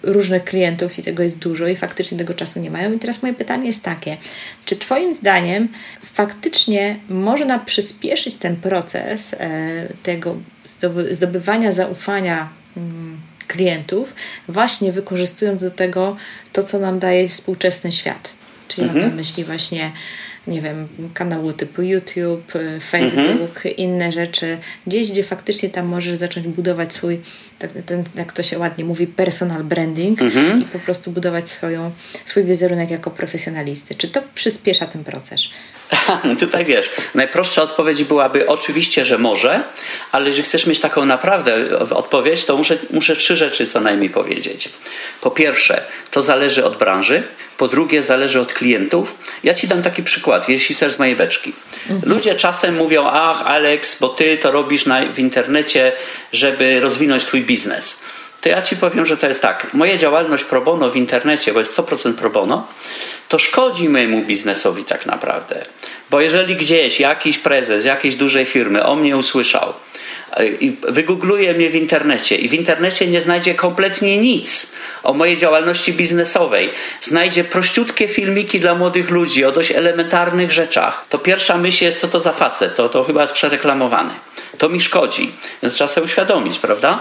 różnych klientów i tego jest dużo i faktycznie tego czasu nie mają. I teraz moje pytanie jest takie, czy Twoim zdaniem faktycznie można przyspieszyć ten proces y, tego zdobywania zaufania mm, klientów, właśnie wykorzystując do tego to, co nam daje współczesny świat. Czyli mhm. mam na myśli właśnie nie wiem, kanały typu YouTube, y, Facebook, mhm. inne rzeczy, gdzieś, gdzie faktycznie tam możesz zacząć budować swój, ten, ten jak to się ładnie mówi, personal branding mhm. i po prostu budować swoją, swój wizerunek jako profesjonalisty. Czy to przyspiesza ten proces? Tutaj wiesz, najprostsza odpowiedź byłaby oczywiście, że może, ale jeżeli chcesz mieć taką naprawdę odpowiedź, to muszę, muszę trzy rzeczy co najmniej powiedzieć. Po pierwsze, to zależy od branży. Po drugie, zależy od klientów. Ja ci dam taki przykład, jeśli chcesz z mojej beczki. Ludzie czasem mówią, ach, Alex, bo ty to robisz na, w internecie, żeby rozwinąć twój biznes. To ja ci powiem, że to jest tak. Moja działalność pro bono w internecie, bo jest 100% pro bono, to szkodzi mojemu biznesowi tak naprawdę. Bo jeżeli gdzieś jakiś prezes jakiejś dużej firmy o mnie usłyszał, i wygoogluje mnie w internecie i w internecie nie znajdzie kompletnie nic o mojej działalności biznesowej. Znajdzie prościutkie filmiki dla młodych ludzi o dość elementarnych rzeczach. To pierwsza myśl jest, co to za facet, to, to chyba jest przereklamowany. To mi szkodzi, więc trzeba sobie uświadomić, prawda?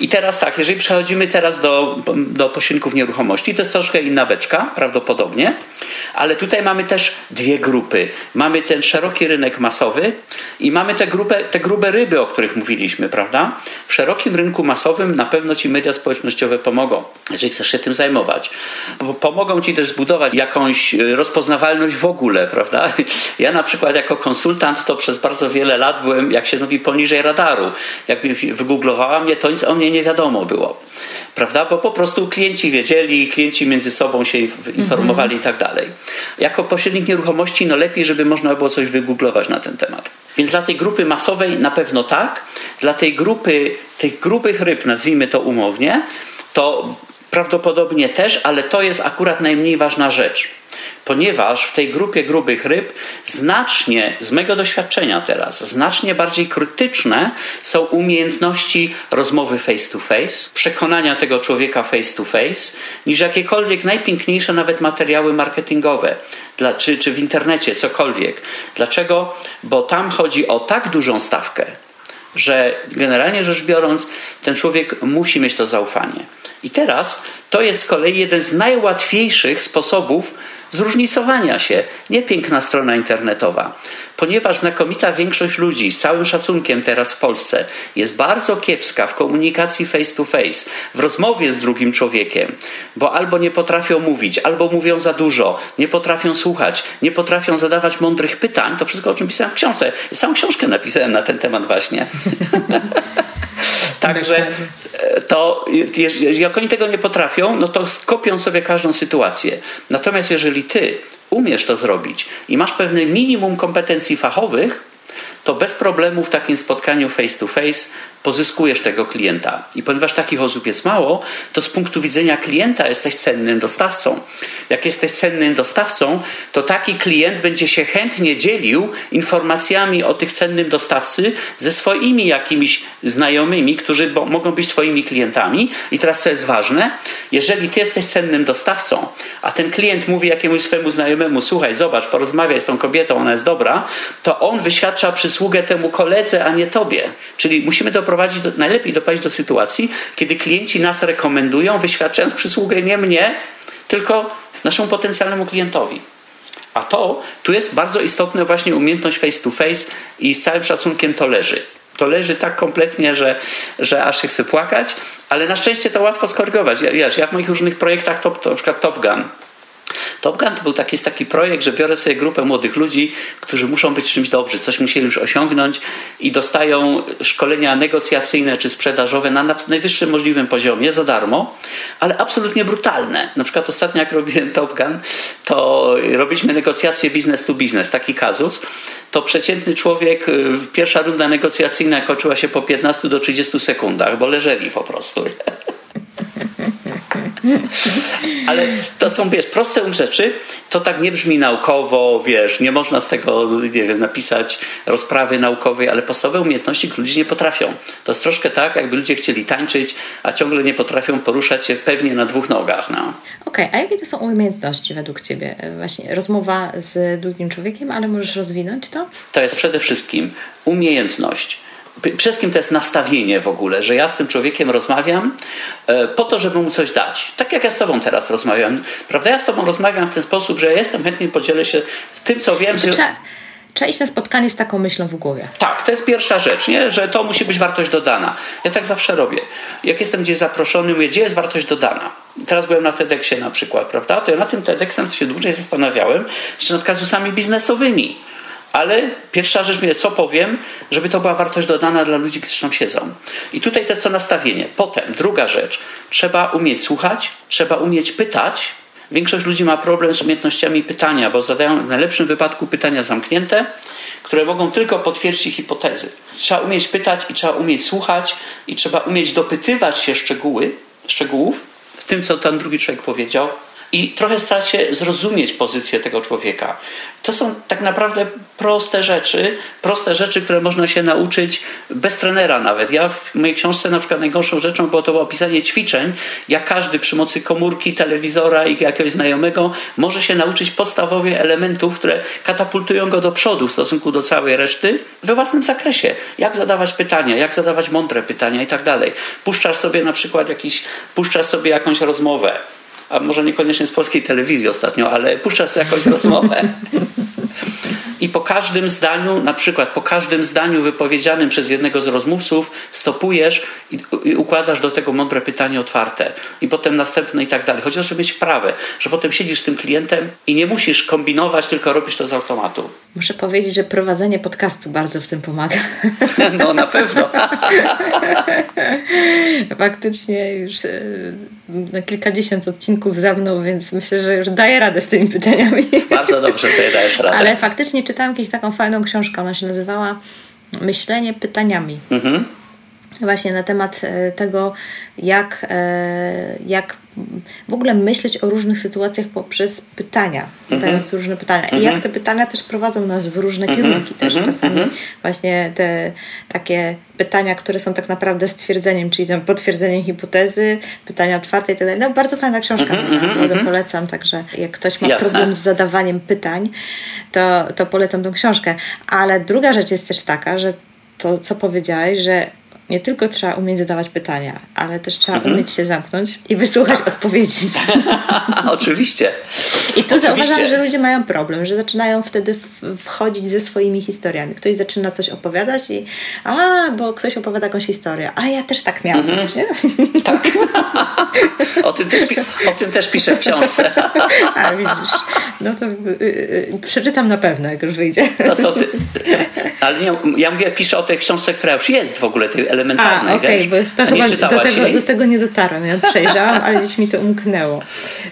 I teraz tak, jeżeli przechodzimy teraz do, do pośredników nieruchomości, to jest troszkę inna beczka, prawdopodobnie, ale tutaj mamy też dwie grupy. Mamy ten szeroki rynek masowy i mamy tę grupę, te grube ryby, o których mówiliśmy, prawda? W szerokim rynku masowym na pewno ci media społecznościowe pomogą, jeżeli chcesz się tym zajmować. Pomogą ci też zbudować jakąś e, rozpoznawalność w ogóle, prawda? Ja na przykład jako konsultant to przez bardzo wiele lat byłem, jak się mówi, poniżej radaru. Jak wygooglowała mnie, to nic o mnie nie wiadomo było. Prawda? Bo po prostu klienci wiedzieli, klienci między sobą się informowali -hmm. i tak dalej. Jako pośrednik nieruchomości, no lepiej, żeby można było coś wygooglować na ten temat. Więc dla tej grupy masowej na pewno tak. Dla tej grupy, tych grubych ryb, nazwijmy to umownie, to prawdopodobnie też, ale to jest akurat najmniej ważna rzecz ponieważ w tej grupie grubych ryb znacznie, z mego doświadczenia teraz, znacznie bardziej krytyczne są umiejętności rozmowy face to face, przekonania tego człowieka face to face, niż jakiekolwiek najpiękniejsze nawet materiały marketingowe, dla, czy, czy w internecie, cokolwiek. Dlaczego? Bo tam chodzi o tak dużą stawkę, że generalnie rzecz biorąc, ten człowiek musi mieć to zaufanie. I teraz to jest z kolei jeden z najłatwiejszych sposobów zróżnicowania się, nie piękna strona internetowa. Ponieważ znakomita większość ludzi, z całym szacunkiem teraz w Polsce, jest bardzo kiepska w komunikacji face to face, w rozmowie z drugim człowiekiem, bo albo nie potrafią mówić, albo mówią za dużo, nie potrafią słuchać, nie potrafią zadawać mądrych pytań, to wszystko o czym pisałem w książce. Całą książkę napisałem na ten temat właśnie. Także to jak oni tego nie potrafią, no to skopią sobie każdą sytuację. Natomiast jeżeli ty umiesz to zrobić i masz pewne minimum kompetencji fachowych, to bez problemu w takim spotkaniu face to face pozyskujesz tego klienta. I ponieważ takich osób jest mało, to z punktu widzenia klienta jesteś cennym dostawcą. Jak jesteś cennym dostawcą, to taki klient będzie się chętnie dzielił informacjami o tych cennym dostawcy ze swoimi jakimiś znajomymi, którzy mogą być twoimi klientami. I teraz co jest ważne, jeżeli ty jesteś cennym dostawcą, a ten klient mówi jakiemuś swojemu znajomemu, słuchaj, zobacz, porozmawiaj z tą kobietą, ona jest dobra, to on wyświadcza przysługę temu koledze, a nie tobie. Czyli musimy to doprowadzić do, najlepiej doprowadzić do sytuacji, kiedy klienci nas rekomendują, wyświadczając przysługę nie mnie, tylko naszemu potencjalnemu klientowi. A to, tu jest bardzo istotna właśnie umiejętność face to face i z całym szacunkiem to leży. To leży tak kompletnie, że, że aż się chce płakać, ale na szczęście to łatwo skorygować. Ja, wiesz, ja w moich różnych projektach, to, to na przykład Top Gun, Top Gun to był taki, jest taki projekt, że biorę sobie grupę młodych ludzi, którzy muszą być czymś dobrzy, coś musieli już osiągnąć i dostają szkolenia negocjacyjne czy sprzedażowe na najwyższym możliwym poziomie za darmo, ale absolutnie brutalne. Na przykład ostatnio jak robiłem Top Gun, to robiliśmy negocjacje business to business, taki kazus. To przeciętny człowiek, y, pierwsza runda negocjacyjna kończyła się po 15 do 30 sekundach, bo leżeli po prostu. Ale to są, wiesz, proste rzeczy, to tak nie brzmi naukowo, wiesz, nie można z tego, nie wiem, napisać rozprawy naukowej, ale podstawowe umiejętności ludzie nie potrafią. To jest troszkę tak, jakby ludzie chcieli tańczyć, a ciągle nie potrafią poruszać się pewnie na dwóch nogach. No. Okej, okay, a jakie to są umiejętności według Ciebie? Właśnie rozmowa z drugim człowiekiem, ale możesz rozwinąć to? To jest przede wszystkim umiejętność przede wszystkim to jest nastawienie w ogóle, że ja z tym człowiekiem rozmawiam e, po to, żeby mu coś dać. Tak jak ja z tobą teraz rozmawiam. Prawda? Ja z tobą rozmawiam w ten sposób, że ja jestem chętnie podzielę się tym, co wiem. Że... Trzeba, trzeba iść na spotkanie z taką myślą w głowie. Tak, to jest pierwsza rzecz, nie? że to musi być wartość dodana. Ja tak zawsze robię. Jak jestem gdzieś zaproszony, mówię, gdzie jest wartość dodana? Teraz byłem na TEDxie na przykład, prawda? To ja na tym TEDxem się dłużej zastanawiałem, czy nad kazusami biznesowymi ale pierwsza rzecz, mnie, co powiem, żeby to była wartość dodana dla ludzi, którzy tam siedzą. I tutaj to jest to nastawienie. Potem, druga rzecz, trzeba umieć słuchać, trzeba umieć pytać. Większość ludzi ma problem z umiejętnościami pytania, bo zadają w najlepszym wypadku pytania zamknięte, które mogą tylko potwierdzić hipotezy. Trzeba umieć pytać i trzeba umieć słuchać i trzeba umieć dopytywać się szczegóły, szczegółów w tym, co ten drugi człowiek powiedział, i trochę starać zrozumieć pozycję tego człowieka. To są tak naprawdę proste rzeczy, proste rzeczy, które można się nauczyć bez trenera nawet. Ja w mojej książce na przykład najgorszą rzeczą było to opisanie ćwiczeń, jak każdy przy mocy komórki, telewizora i jakiegoś znajomego może się nauczyć podstawowych elementów, które katapultują go do przodu w stosunku do całej reszty we własnym zakresie. Jak zadawać pytania, jak zadawać mądre pytania i tak dalej. Puszczasz sobie na przykład jakiś, puszczasz sobie jakąś rozmowę a może niekoniecznie z polskiej telewizji ostatnio, ale puszczasz sobie jakąś rozmowę. I po każdym zdaniu, na przykład po każdym zdaniu wypowiedzianym przez jednego z rozmówców, stopujesz i, i układasz do tego mądre pytanie otwarte. I potem następne i tak dalej. To, żeby mieć wprawę, że potem siedzisz z tym klientem i nie musisz kombinować, tylko robisz to z automatu. Muszę powiedzieć, że prowadzenie podcastu bardzo w tym pomaga. No na pewno. Faktycznie już e, na kilkadziesiąt odcinków za mną, więc myślę, że już daję radę z tymi pytaniami. Bardzo dobrze sobie dajesz radę. Ale faktycznie czytałam kiedyś taką fajną książkę, ona się nazywała Myślenie pytaniami. Mhm. Właśnie na temat e, tego, jak, e, jak w ogóle myśleć o różnych sytuacjach poprzez pytania, zadając mm -hmm. różne pytania. I mm -hmm. jak te pytania też prowadzą nas w różne mm -hmm. kierunki też mhm. czasami. Mhm. Właśnie te takie pytania, które są tak naprawdę stwierdzeniem, czyli tam potwierdzeniem hipotezy, pytania otwarte i tak dalej. No bardzo fajna książka, naprawdę polecam, także jak ktoś ma Jasne. problem z zadawaniem pytań, to, to polecam tą książkę. Ale druga rzecz jest też taka, że to, co powiedziałeś, że nie tylko trzeba umieć zadawać pytania, ale też trzeba mhm. umieć się zamknąć i wysłuchać odpowiedzi. Oczywiście. I tu Oczywiście. zauważam, że ludzie mają problem, że zaczynają wtedy wchodzić ze swoimi historiami. Ktoś zaczyna coś opowiadać i a, bo ktoś opowiada jakąś historię, a ja też tak miałam. Mhm. Tak. o, tym też, o tym też piszę w książce. a widzisz. No to y, y, przeczytam na pewno, jak już wyjdzie. To co ty? Ale nie, ja mówię, piszę o tej książce, która już jest w ogóle, tej elementarnej, A, okay? Bo to chyba do tego, do tego nie dotarłam. Ja przejrzałam, ale gdzieś mi to umknęło.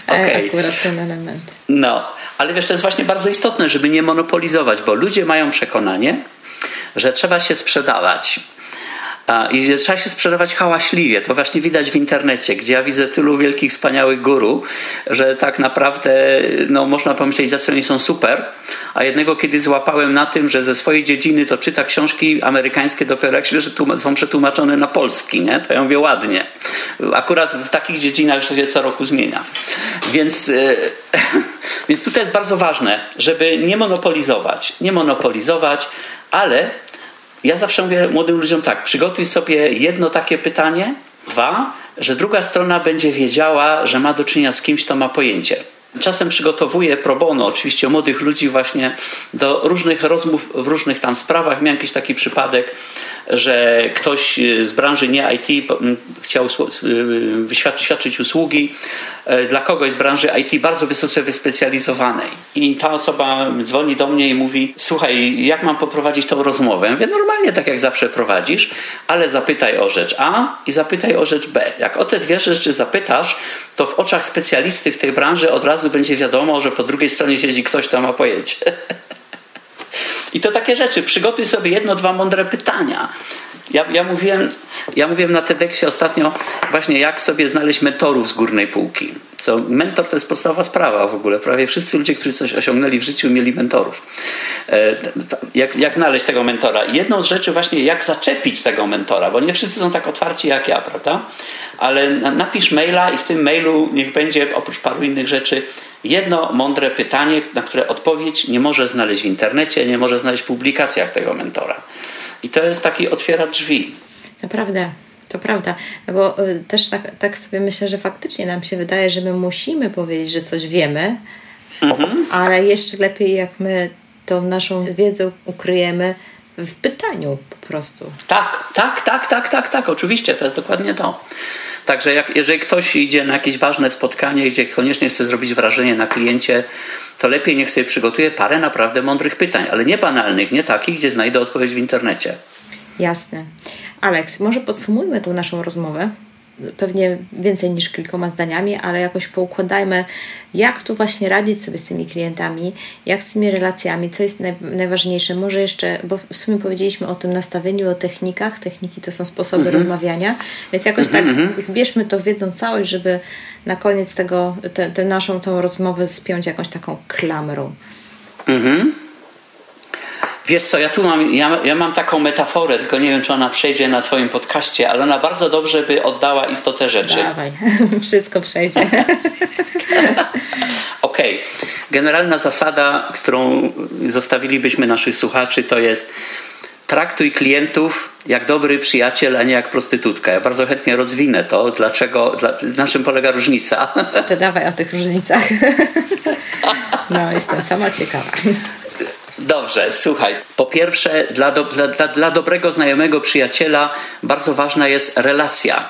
E, okay. Akurat ten element. No, ale wiesz, to jest właśnie bardzo istotne, żeby nie monopolizować, bo ludzie mają przekonanie, że trzeba się sprzedawać. I trzeba się sprzedawać hałaśliwie. To właśnie widać w internecie, gdzie ja widzę tylu wielkich, wspaniałych guru, że tak naprawdę no, można pomyśleć, że oni są super. A jednego kiedy złapałem na tym, że ze swojej dziedziny to czyta książki amerykańskie dopiero jak się, że są przetłumaczone na polski. Nie? To ja mówię ładnie. Akurat w takich dziedzinach że się co roku zmienia. Więc, e, więc tutaj jest bardzo ważne, żeby nie monopolizować. Nie monopolizować, ale ja zawsze mówię młodym ludziom tak, przygotuj sobie jedno takie pytanie, dwa, że druga strona będzie wiedziała, że ma do czynienia z kimś, kto ma pojęcie. Czasem przygotowuję pro bono, oczywiście młodych ludzi właśnie do różnych rozmów w różnych tam sprawach. Miałem jakiś taki przypadek, że ktoś y, z branży nie IT chciał y, świadczyć usługi e, dla kogoś z branży IT bardzo wysoce wyspecjalizowanej. I ta osoba dzwoni do mnie i mówi: Słuchaj, jak mam poprowadzić tą rozmowę? Ja mówię, normalnie, tak jak zawsze prowadzisz, ale zapytaj o rzecz A i zapytaj o rzecz B. Jak o te dwie rzeczy zapytasz, to w oczach specjalisty w tej branży od razu będzie wiadomo, że po drugiej stronie siedzi ktoś, kto ma pojęcie. I to takie rzeczy. Przygotuj sobie jedno, dwa mądre pytania. Ja, ja, mówiłem, ja mówiłem na TEDxie ostatnio właśnie jak sobie znaleźć mentorów z górnej półki. Co, mentor to jest podstawowa sprawa w ogóle. Prawie wszyscy ludzie, którzy coś osiągnęli w życiu, mieli mentorów. E, jak, jak znaleźć tego mentora? Jedną z rzeczy właśnie, jak zaczepić tego mentora, bo nie wszyscy są tak otwarci jak ja, prawda? Ale napisz maila i w tym mailu niech będzie oprócz paru innych rzeczy jedno mądre pytanie, na które odpowiedź nie może znaleźć w internecie, nie może znaleźć w publikacjach tego mentora. I to jest taki otwiera drzwi. Naprawdę. To prawda, bo y, też tak, tak sobie myślę, że faktycznie nam się wydaje, że my musimy powiedzieć, że coś wiemy, mhm. ale jeszcze lepiej, jak my tą naszą wiedzę ukryjemy w pytaniu po prostu. Tak, tak, tak, tak, tak, tak, oczywiście, to jest dokładnie to. Także jak, jeżeli ktoś idzie na jakieś ważne spotkanie, gdzie koniecznie chce zrobić wrażenie na kliencie, to lepiej niech sobie przygotuje parę naprawdę mądrych pytań, ale nie banalnych, nie takich, gdzie znajdę odpowiedź w internecie. Jasne. Aleks, może podsumujmy tą naszą rozmowę. Pewnie więcej niż kilkoma zdaniami, ale jakoś poukładajmy, jak tu właśnie radzić sobie z tymi klientami, jak z tymi relacjami, co jest naj, najważniejsze. Może jeszcze, bo w sumie powiedzieliśmy o tym nastawieniu, o technikach. Techniki to są sposoby mhm. rozmawiania, więc jakoś mhm, tak mhm. zbierzmy to w jedną całość, żeby na koniec tego, tę naszą całą rozmowę spiąć jakąś taką klamrą. Mhm. Wiesz co, ja tu mam, ja, ja, mam taką metaforę, tylko nie wiem, czy ona przejdzie na Twoim podcaście, ale ona bardzo dobrze by oddała istotę rzeczy. Dawaj, wszystko przejdzie. Okej. Okay. Generalna zasada, którą zostawilibyśmy naszych słuchaczy, to jest traktuj klientów jak dobry przyjaciel, a nie jak prostytutka. Ja bardzo chętnie rozwinę to, dlaczego, dla, na czym polega różnica. To dawaj o tych różnicach. No, jestem sama ciekawa. Dobrze, słuchaj. Po pierwsze, dla, do, dla, dla, dobrego znajomego przyjaciela bardzo ważna jest relacja.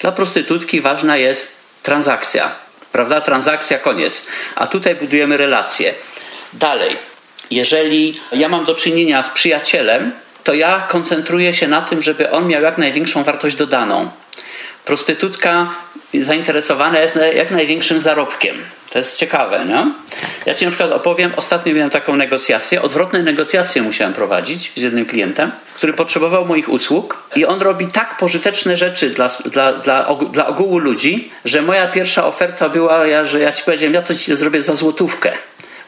Dla prostytutki ważna jest transakcja. Prawda? Transakcja, koniec. A tutaj budujemy relacje. Dalej, jeżeli ja mam do czynienia z przyjacielem, to ja koncentruję się na tym, żeby on miał jak największą wartość dodaną. Prostytutka zainteresowana jest jak największym zarobkiem. To jest ciekawe, nie? Ja Ci na przykład opowiem, ostatnio miałem taką negocjację, odwrotne negocjacje musiałem prowadzić z jednym klientem, który potrzebował moich usług i on robi tak pożyteczne rzeczy dla, dla, dla, dla ogółu ludzi, że moja pierwsza oferta była, że ja Ci powiedziałem, ja to Ci zrobię za złotówkę,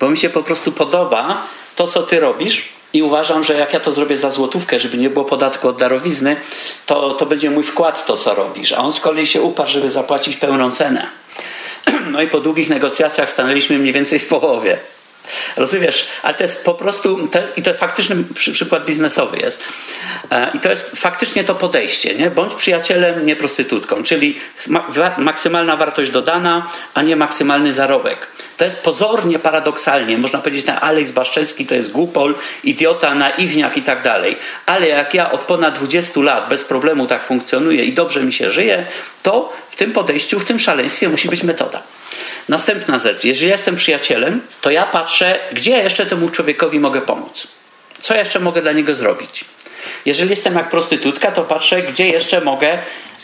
bo mi się po prostu podoba to, co Ty robisz, i uważam, że jak ja to zrobię za złotówkę, żeby nie było podatku od darowizny, to, to będzie mój wkład to, co robisz. A on z kolei się uparł, żeby zapłacić pełną cenę. No i po długich negocjacjach stanęliśmy mniej więcej w połowie. Rozumiesz? Ale to jest po prostu, to jest, i to faktyczny przy, przykład biznesowy jest. E, I to jest faktycznie to podejście. Nie? Bądź przyjacielem, nie prostytutką. Czyli ma, maksymalna wartość dodana, a nie maksymalny zarobek. To jest pozornie, paradoksalnie. Można powiedzieć, że Aleks Baszczewski to jest głupol, idiota, naiwniak i tak dalej. Ale jak ja od ponad 20 lat bez problemu tak funkcjonuję i dobrze mi się żyje, to w tym podejściu, w tym szaleństwie musi być metoda. Następna rzecz. Jeżeli jestem przyjacielem, to ja patrzę, gdzie jeszcze temu człowiekowi mogę pomóc. Co jeszcze mogę dla niego zrobić? Jeżeli jestem jak prostytutka, to patrzę, gdzie jeszcze mogę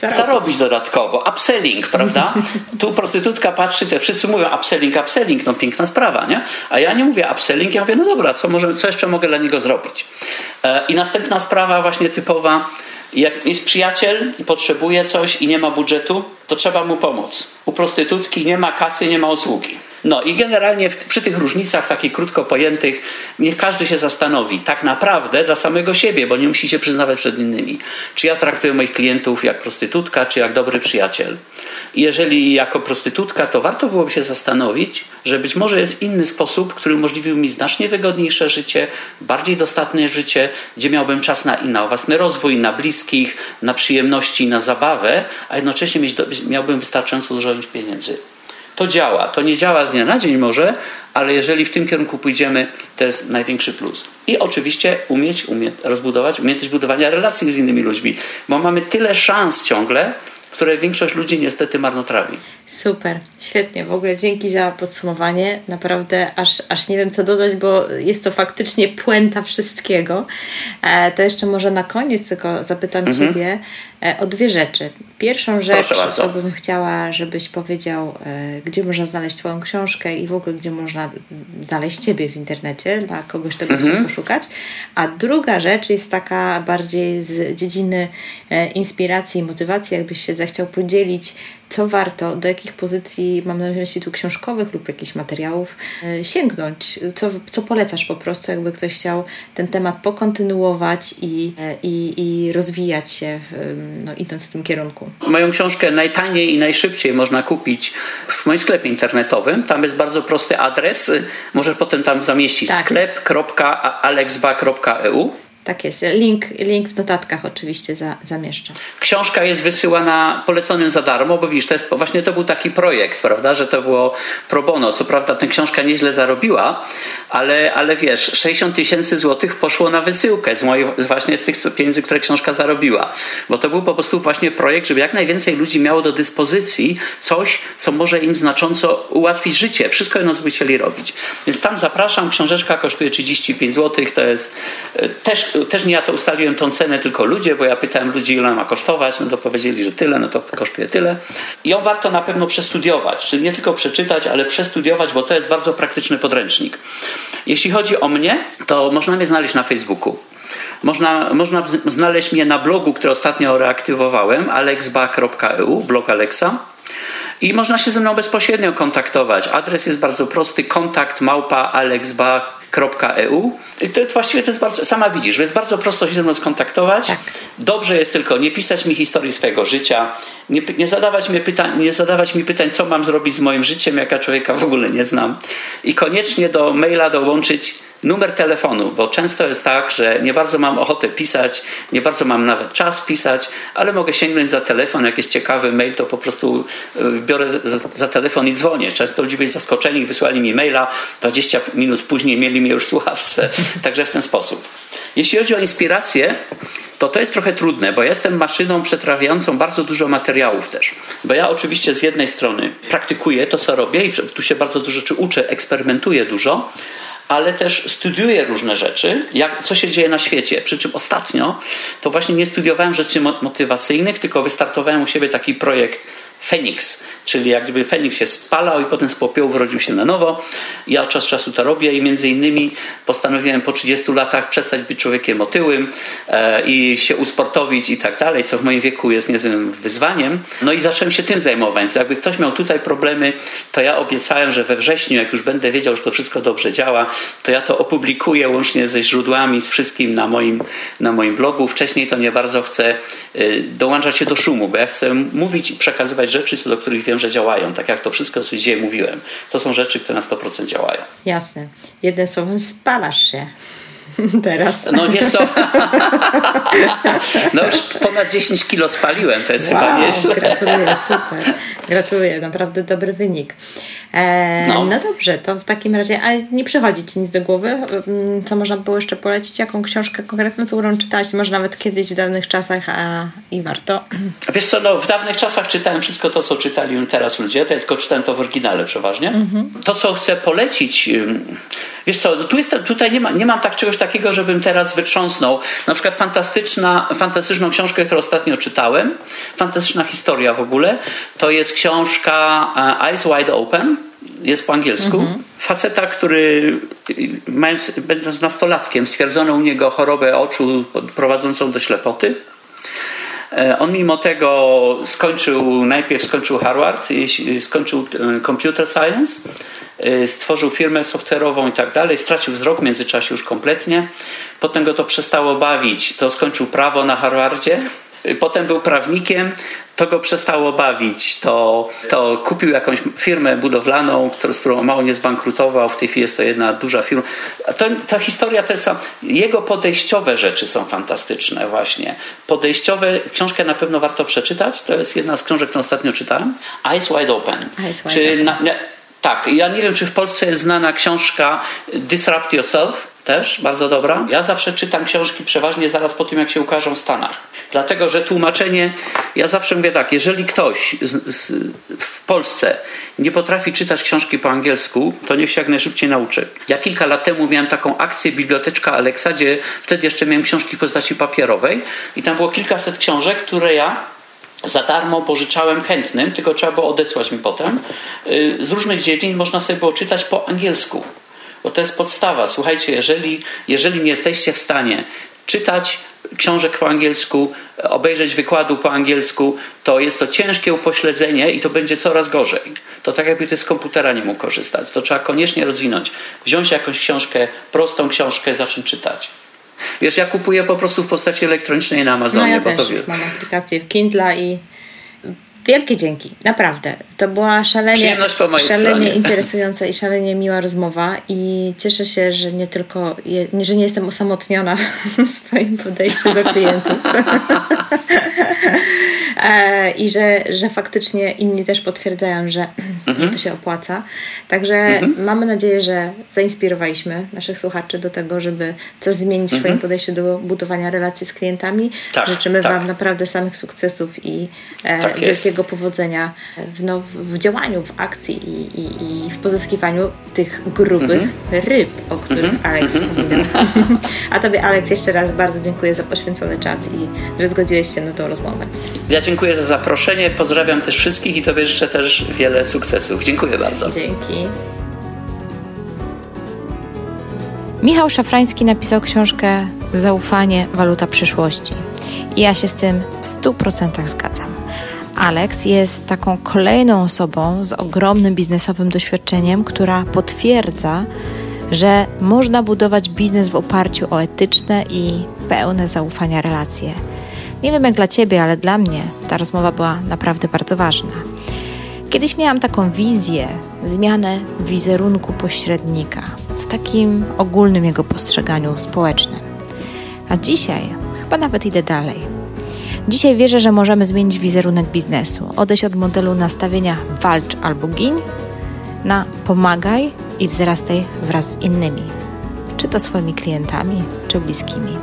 zarobić dodatkowo. Upselling, prawda? Tu prostytutka patrzy, te wszyscy mówią upselling, upselling, no piękna sprawa, nie? A ja nie mówię upselling, ja mówię, no dobra, co, może, co jeszcze mogę dla niego zrobić? E, I następna sprawa właśnie typowa, jak jest przyjaciel i potrzebuje coś i nie ma budżetu, to trzeba mu pomóc. U prostytutki nie ma kasy, nie ma usługi. No i generalnie w, przy tych różnicach takich krótko pojętych niech każdy się zastanowi tak naprawdę dla samego siebie, bo nie musi się przyznawać przed innymi. Czy ja traktuję moich klientów jak prostytutka, czy jak dobry przyjaciel. Jeżeli jako prostytutka, to warto byłoby się zastanowić, że być może jest inny sposób, który umożliwił mi znacznie wygodniejsze życie, bardziej dostatnie życie, gdzie miałbym czas na, na własny rozwój, na bliskich, na przyjemności, na zabawę, a jednocześnie miałbym wystarczająco dużo pieniędzy to działa. To nie działa z dnia na dzień może, ale jeżeli w tym kierunku pójdziemy, to jest największy plus. I oczywiście umieć, umieć rozbudować umiejętność budowania relacji z innymi ludźmi, bo mamy tyle szans ciągle, które większość ludzi niestety marnotrawi. Super, świetnie. W ogóle dzięki za podsumowanie. Naprawdę aż, aż nie wiem co dodać, bo jest to faktycznie puenta wszystkiego. E, to jeszcze może na koniec tylko zapytam mhm. Ciebie o dwie rzeczy. Pierwszą rzecz, to bym chciała, żebyś powiedział, e, gdzie można znaleźć Twoją książkę i w ogóle gdzie można znaleźć Ciebie w internecie, dla kogoś, kto by mhm. chciał poszukać. A druga rzecz jest taka bardziej z dziedziny e, inspiracji i motywacji, jakbyś się zechciał podzielić co warto, do jakich pozycji, mam na myśli tu książkowych lub jakichś materiałów, e, sięgnąć? Co, co polecasz po prostu, jakby ktoś chciał ten temat pokontynuować i, e, i, i rozwijać się, no, idąc w tym kierunku? Moją książkę najtaniej i najszybciej można kupić w moim sklepie internetowym. Tam jest bardzo prosty adres. Możesz potem tam zamieścić tak. sklep.alexba.eu tak jest. Link, link w notatkach oczywiście za, zamieszczę. Książka jest wysyłana poleconym za darmo, bo widzisz, to jest, właśnie to był taki projekt, prawda, że to było pro bono. Co prawda ta książka nieźle zarobiła, ale, ale wiesz, 60 tysięcy złotych poszło na wysyłkę z mojej, właśnie z tych pieniędzy, które książka zarobiła. Bo to był po prostu właśnie projekt, żeby jak najwięcej ludzi miało do dyspozycji coś, co może im znacząco ułatwić życie. Wszystko jedno, co by chcieli robić. Więc tam zapraszam, książeczka kosztuje 35 zł, to jest e, też, nie ja to ustaliłem tą cenę, tylko ludzie, bo ja pytałem ludzi, ile ma kosztować, no to powiedzieli, że tyle, no to kosztuje tyle. I ją warto na pewno przestudiować, czyli nie tylko przeczytać, ale przestudiować, bo to jest bardzo praktyczny podręcznik. Jeśli chodzi o mnie, to można mnie znaleźć na Facebooku. Można, można znaleźć mnie na blogu, który ostatnio reaktywowałem, alexba.eu, blog Alexa. I można się ze mną bezpośrednio kontaktować. Adres jest bardzo prosty: kontakt małpa alexba.eu. I to właściwie to jest bardzo, sama widzisz, jest bardzo prosto się ze mną skontaktować. Tak. Dobrze jest tylko nie pisać mi historii swojego życia, nie, nie, zadawać mi pytań, nie zadawać mi pytań, co mam zrobić z moim życiem, jak ja człowieka w ogóle nie znam. I koniecznie do maila dołączyć numer telefonu, bo często jest tak, że nie bardzo mam ochotę pisać, nie bardzo mam nawet czas pisać, ale mogę sięgnąć za telefon, jak jest ciekawy mail, to po prostu e, biorę za, za telefon i dzwonię. Często ludzie byli zaskoczeni, wysłali mi maila, 20 minut później mieli mnie już w słuchawce. Także w ten sposób. Jeśli chodzi o inspirację, to to jest trochę trudne, bo jestem maszyną przetrawiającą bardzo dużo materiałów też. Bo ja oczywiście z jednej strony praktykuję to, co robię i tu się bardzo dużo rzeczy uczę, eksperymentuję dużo, ale też studiuję różne rzeczy, jak, co się dzieje na świecie. Przy czym ostatnio to właśnie nie studiowałem rzeczy motywacyjnych, tylko wystartowałem u siebie taki projekt Feniks, czyli jak gdyby Feniks się spalał i potem z popiołu wrodził się na nowo. Ja od czasu to robię i między innymi postanowiłem po 30 latach przestać być człowiekiem otyłym e, i się usportowić i tak dalej, co w moim wieku jest niezłym wyzwaniem. No i zacząłem się tym zajmować. Jakby ktoś miał tutaj problemy, to ja obiecałem, że we wrześniu, jak już będę wiedział, że to wszystko dobrze działa, to ja to opublikuję łącznie ze źródłami, z wszystkim na moim, na moim blogu. Wcześniej to nie bardzo chcę e, dołączać się do szumu, bo ja chcę mówić i przekazywać rzeczy, co do których wiem, że działają. Tak jak to wszystko, co dzisiaj mówiłem. To są rzeczy, które na 100% działają. Jasne. Jednym słowem, spalasz się. Teraz. No wiesz co? no już ponad 10 kilo spaliłem, to jest wow, chyba nieźle. Gratuluję, super. Gratuluję, naprawdę dobry wynik. E, no. no. dobrze, to w takim razie, a nie przychodzi Ci nic do głowy? Mm, co można było jeszcze polecić? Jaką książkę konkretną, co którą czytałaś? Może nawet kiedyś w dawnych czasach a, i warto? Wiesz co, no, w dawnych czasach czytałem wszystko to, co czytali teraz ludzie, tylko czytałem to w oryginale przeważnie. Mhm. To, co chcę polecić, wiesz co, tu jest, tutaj nie, ma, nie mam tak czegoś takiego, żebym teraz wytrząsnął. Na przykład fantastyczna, fantastyczną książkę, którą ostatnio czytałem, fantastyczna historia w ogóle, to jest książka e, Eyes Wide Open jest po angielsku. Mhm. Faceta, który mając, będąc nastolatkiem, stwierdzono u niego chorobę oczu prowadzącą do ślepoty. E, on mimo tego skończył, najpierw skończył Harvard, skończył e, Computer Science, stworzył firmę software'ową i tak dalej, stracił wzrok w międzyczasie już kompletnie. Potem go to przestało bawić, to skończył prawo na Harvardzie. Potem był prawnikiem, to go przestało bawić, to, to kupił jakąś firmę budowlaną, z którą mało nie zbankrutował, w tej chwili jest to jedna duża firma. To, ta historia, te są, jego podejściowe rzeczy są fantastyczne właśnie. Podejściowe, książkę na pewno warto przeczytać, to jest jedna z książek, którą ostatnio czytałem. Eyes Wide Open. Eyes wide czy open. Na, tak, ja nie wiem, czy w Polsce jest znana książka Disrupt Yourself, też bardzo dobra. Ja zawsze czytam książki przeważnie zaraz po tym, jak się ukażą w Stanach. Dlatego, że tłumaczenie, ja zawsze mówię tak, jeżeli ktoś z, z, w Polsce nie potrafi czytać książki po angielsku, to niech się jak najszybciej nauczy. Ja kilka lat temu miałem taką akcję Biblioteczka Alexa, gdzie wtedy jeszcze miałem książki w postaci papierowej i tam było kilkaset książek, które ja za darmo pożyczałem chętnym, tylko trzeba było odesłać mi potem. Y, z różnych dziedzin można sobie było czytać po angielsku. Bo to jest podstawa. Słuchajcie, jeżeli, jeżeli nie jesteście w stanie czytać książek po angielsku, obejrzeć wykładu po angielsku, to jest to ciężkie upośledzenie i to będzie coraz gorzej. To tak jakby ty z komputera nie mógł korzystać. To trzeba koniecznie rozwinąć. Wziąć jakąś książkę, prostą książkę, zacząć czytać. Wiesz, ja kupuję po prostu w postaci elektronicznej na Amazonie. No ja bo też to... mam aplikację w Kindle i Wielkie dzięki, naprawdę. To była szalenie, szalenie interesująca i szalenie miła rozmowa i cieszę się, że nie tylko, je, że nie jestem osamotniona w swoim podejściu do klientów. E, I że, że faktycznie inni też potwierdzają, że mhm. to się opłaca. Także mhm. mamy nadzieję, że zainspirowaliśmy naszych słuchaczy do tego, żeby coś zmienić w swoim mhm. podejściu do budowania relacji z klientami. Tak, Życzymy tak. Wam naprawdę samych sukcesów i e, tak wielkiego powodzenia w, no, w działaniu, w akcji i, i, i w pozyskiwaniu tych grubych ryb, o których mm Alex wspominał. A Tobie, Alex, jeszcze raz bardzo dziękuję za poświęcony czas i że zgodziłeś się na tą rozmowę. Ja dziękuję za zaproszenie, pozdrawiam też wszystkich i Tobie życzę też wiele sukcesów. Dziękuję bardzo. Dzięki. Michał Szafrański napisał książkę Zaufanie, waluta przyszłości. I ja się z tym w 100% zgadzam. Alex jest taką kolejną osobą z ogromnym biznesowym doświadczeniem, która potwierdza, że można budować biznes w oparciu o etyczne i pełne zaufania relacje. Nie wiem jak dla Ciebie, ale dla mnie ta rozmowa była naprawdę bardzo ważna. Kiedyś miałam taką wizję, zmianę wizerunku pośrednika w takim ogólnym jego postrzeganiu społecznym. A dzisiaj chyba nawet idę dalej. Dzisiaj wierzę, że możemy zmienić wizerunek biznesu, odejść od modelu nastawienia walcz albo gin na pomagaj i wzrastaj wraz z innymi, czy to swoimi klientami, czy bliskimi.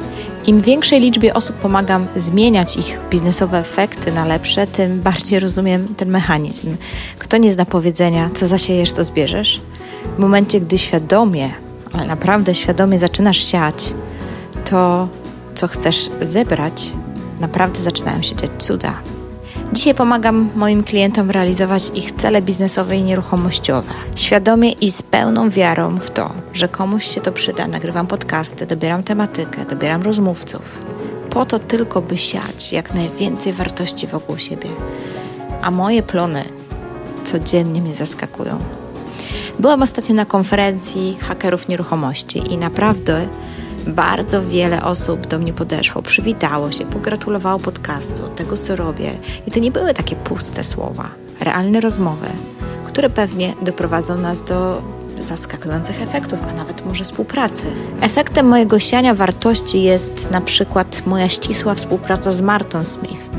Im większej liczbie osób pomagam zmieniać ich biznesowe efekty na lepsze, tym bardziej rozumiem ten mechanizm. Kto nie zna powiedzenia, co zasiejesz, to zbierzesz? W momencie, gdy świadomie, ale naprawdę świadomie zaczynasz siać, to co chcesz zebrać, naprawdę zaczynają się dziać cuda. Dzisiaj pomagam moim klientom realizować ich cele biznesowe i nieruchomościowe. Świadomie i z pełną wiarą w to, że komuś się to przyda, nagrywam podcasty, dobieram tematykę, dobieram rozmówców. Po to tylko, by siać jak najwięcej wartości wokół siebie. A moje plony codziennie mnie zaskakują. Byłam ostatnio na konferencji hakerów nieruchomości i naprawdę bardzo wiele osób do mnie podeszło, przywitało się, pogratulowało podcastu, tego co robię. I to nie były takie puste słowa, realne rozmowy, które pewnie doprowadzą nas do zaskakujących efektów, a nawet może współpracy. Efektem mojego siania wartości jest na przykład moja ścisła współpraca z Martą Smith.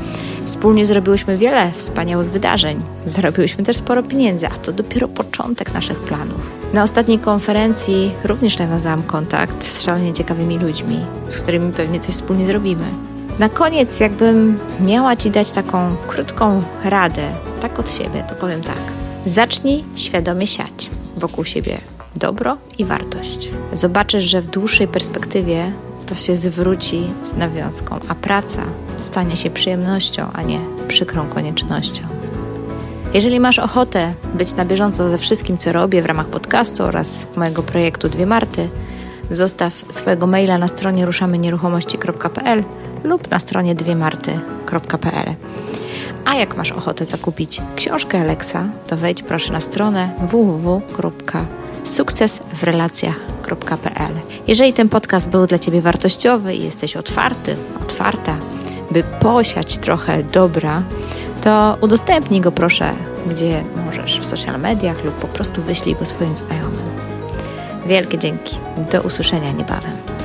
Wspólnie zrobiłyśmy wiele wspaniałych wydarzeń. Zarobiłyśmy też sporo pieniędzy, a to dopiero początek naszych planów. Na ostatniej konferencji również nawiązałam kontakt z szalenie ciekawymi ludźmi, z którymi pewnie coś wspólnie zrobimy. Na koniec, jakbym miała Ci dać taką krótką radę, tak od siebie, to powiem tak. Zacznij świadomie siać wokół siebie dobro i wartość. Zobaczysz, że w dłuższej perspektywie to się zwróci z nawiązką, a praca stanie się przyjemnością, a nie przykrą koniecznością. Jeżeli masz ochotę być na bieżąco ze wszystkim, co robię w ramach podcastu oraz mojego projektu Dwie Marty, zostaw swojego maila na stronie ruszamynieruchomości.pl lub na stronie dwiemarty.pl. A jak masz ochotę zakupić książkę Alexa, to wejdź proszę na stronę www.sukceswrelacjach.pl. Jeżeli ten podcast był dla Ciebie wartościowy i jesteś otwarty, otwarta, by posiać trochę dobra, to udostępnij go proszę, gdzie możesz, w social mediach lub po prostu wyślij go swoim znajomym. Wielkie dzięki. Do usłyszenia niebawem.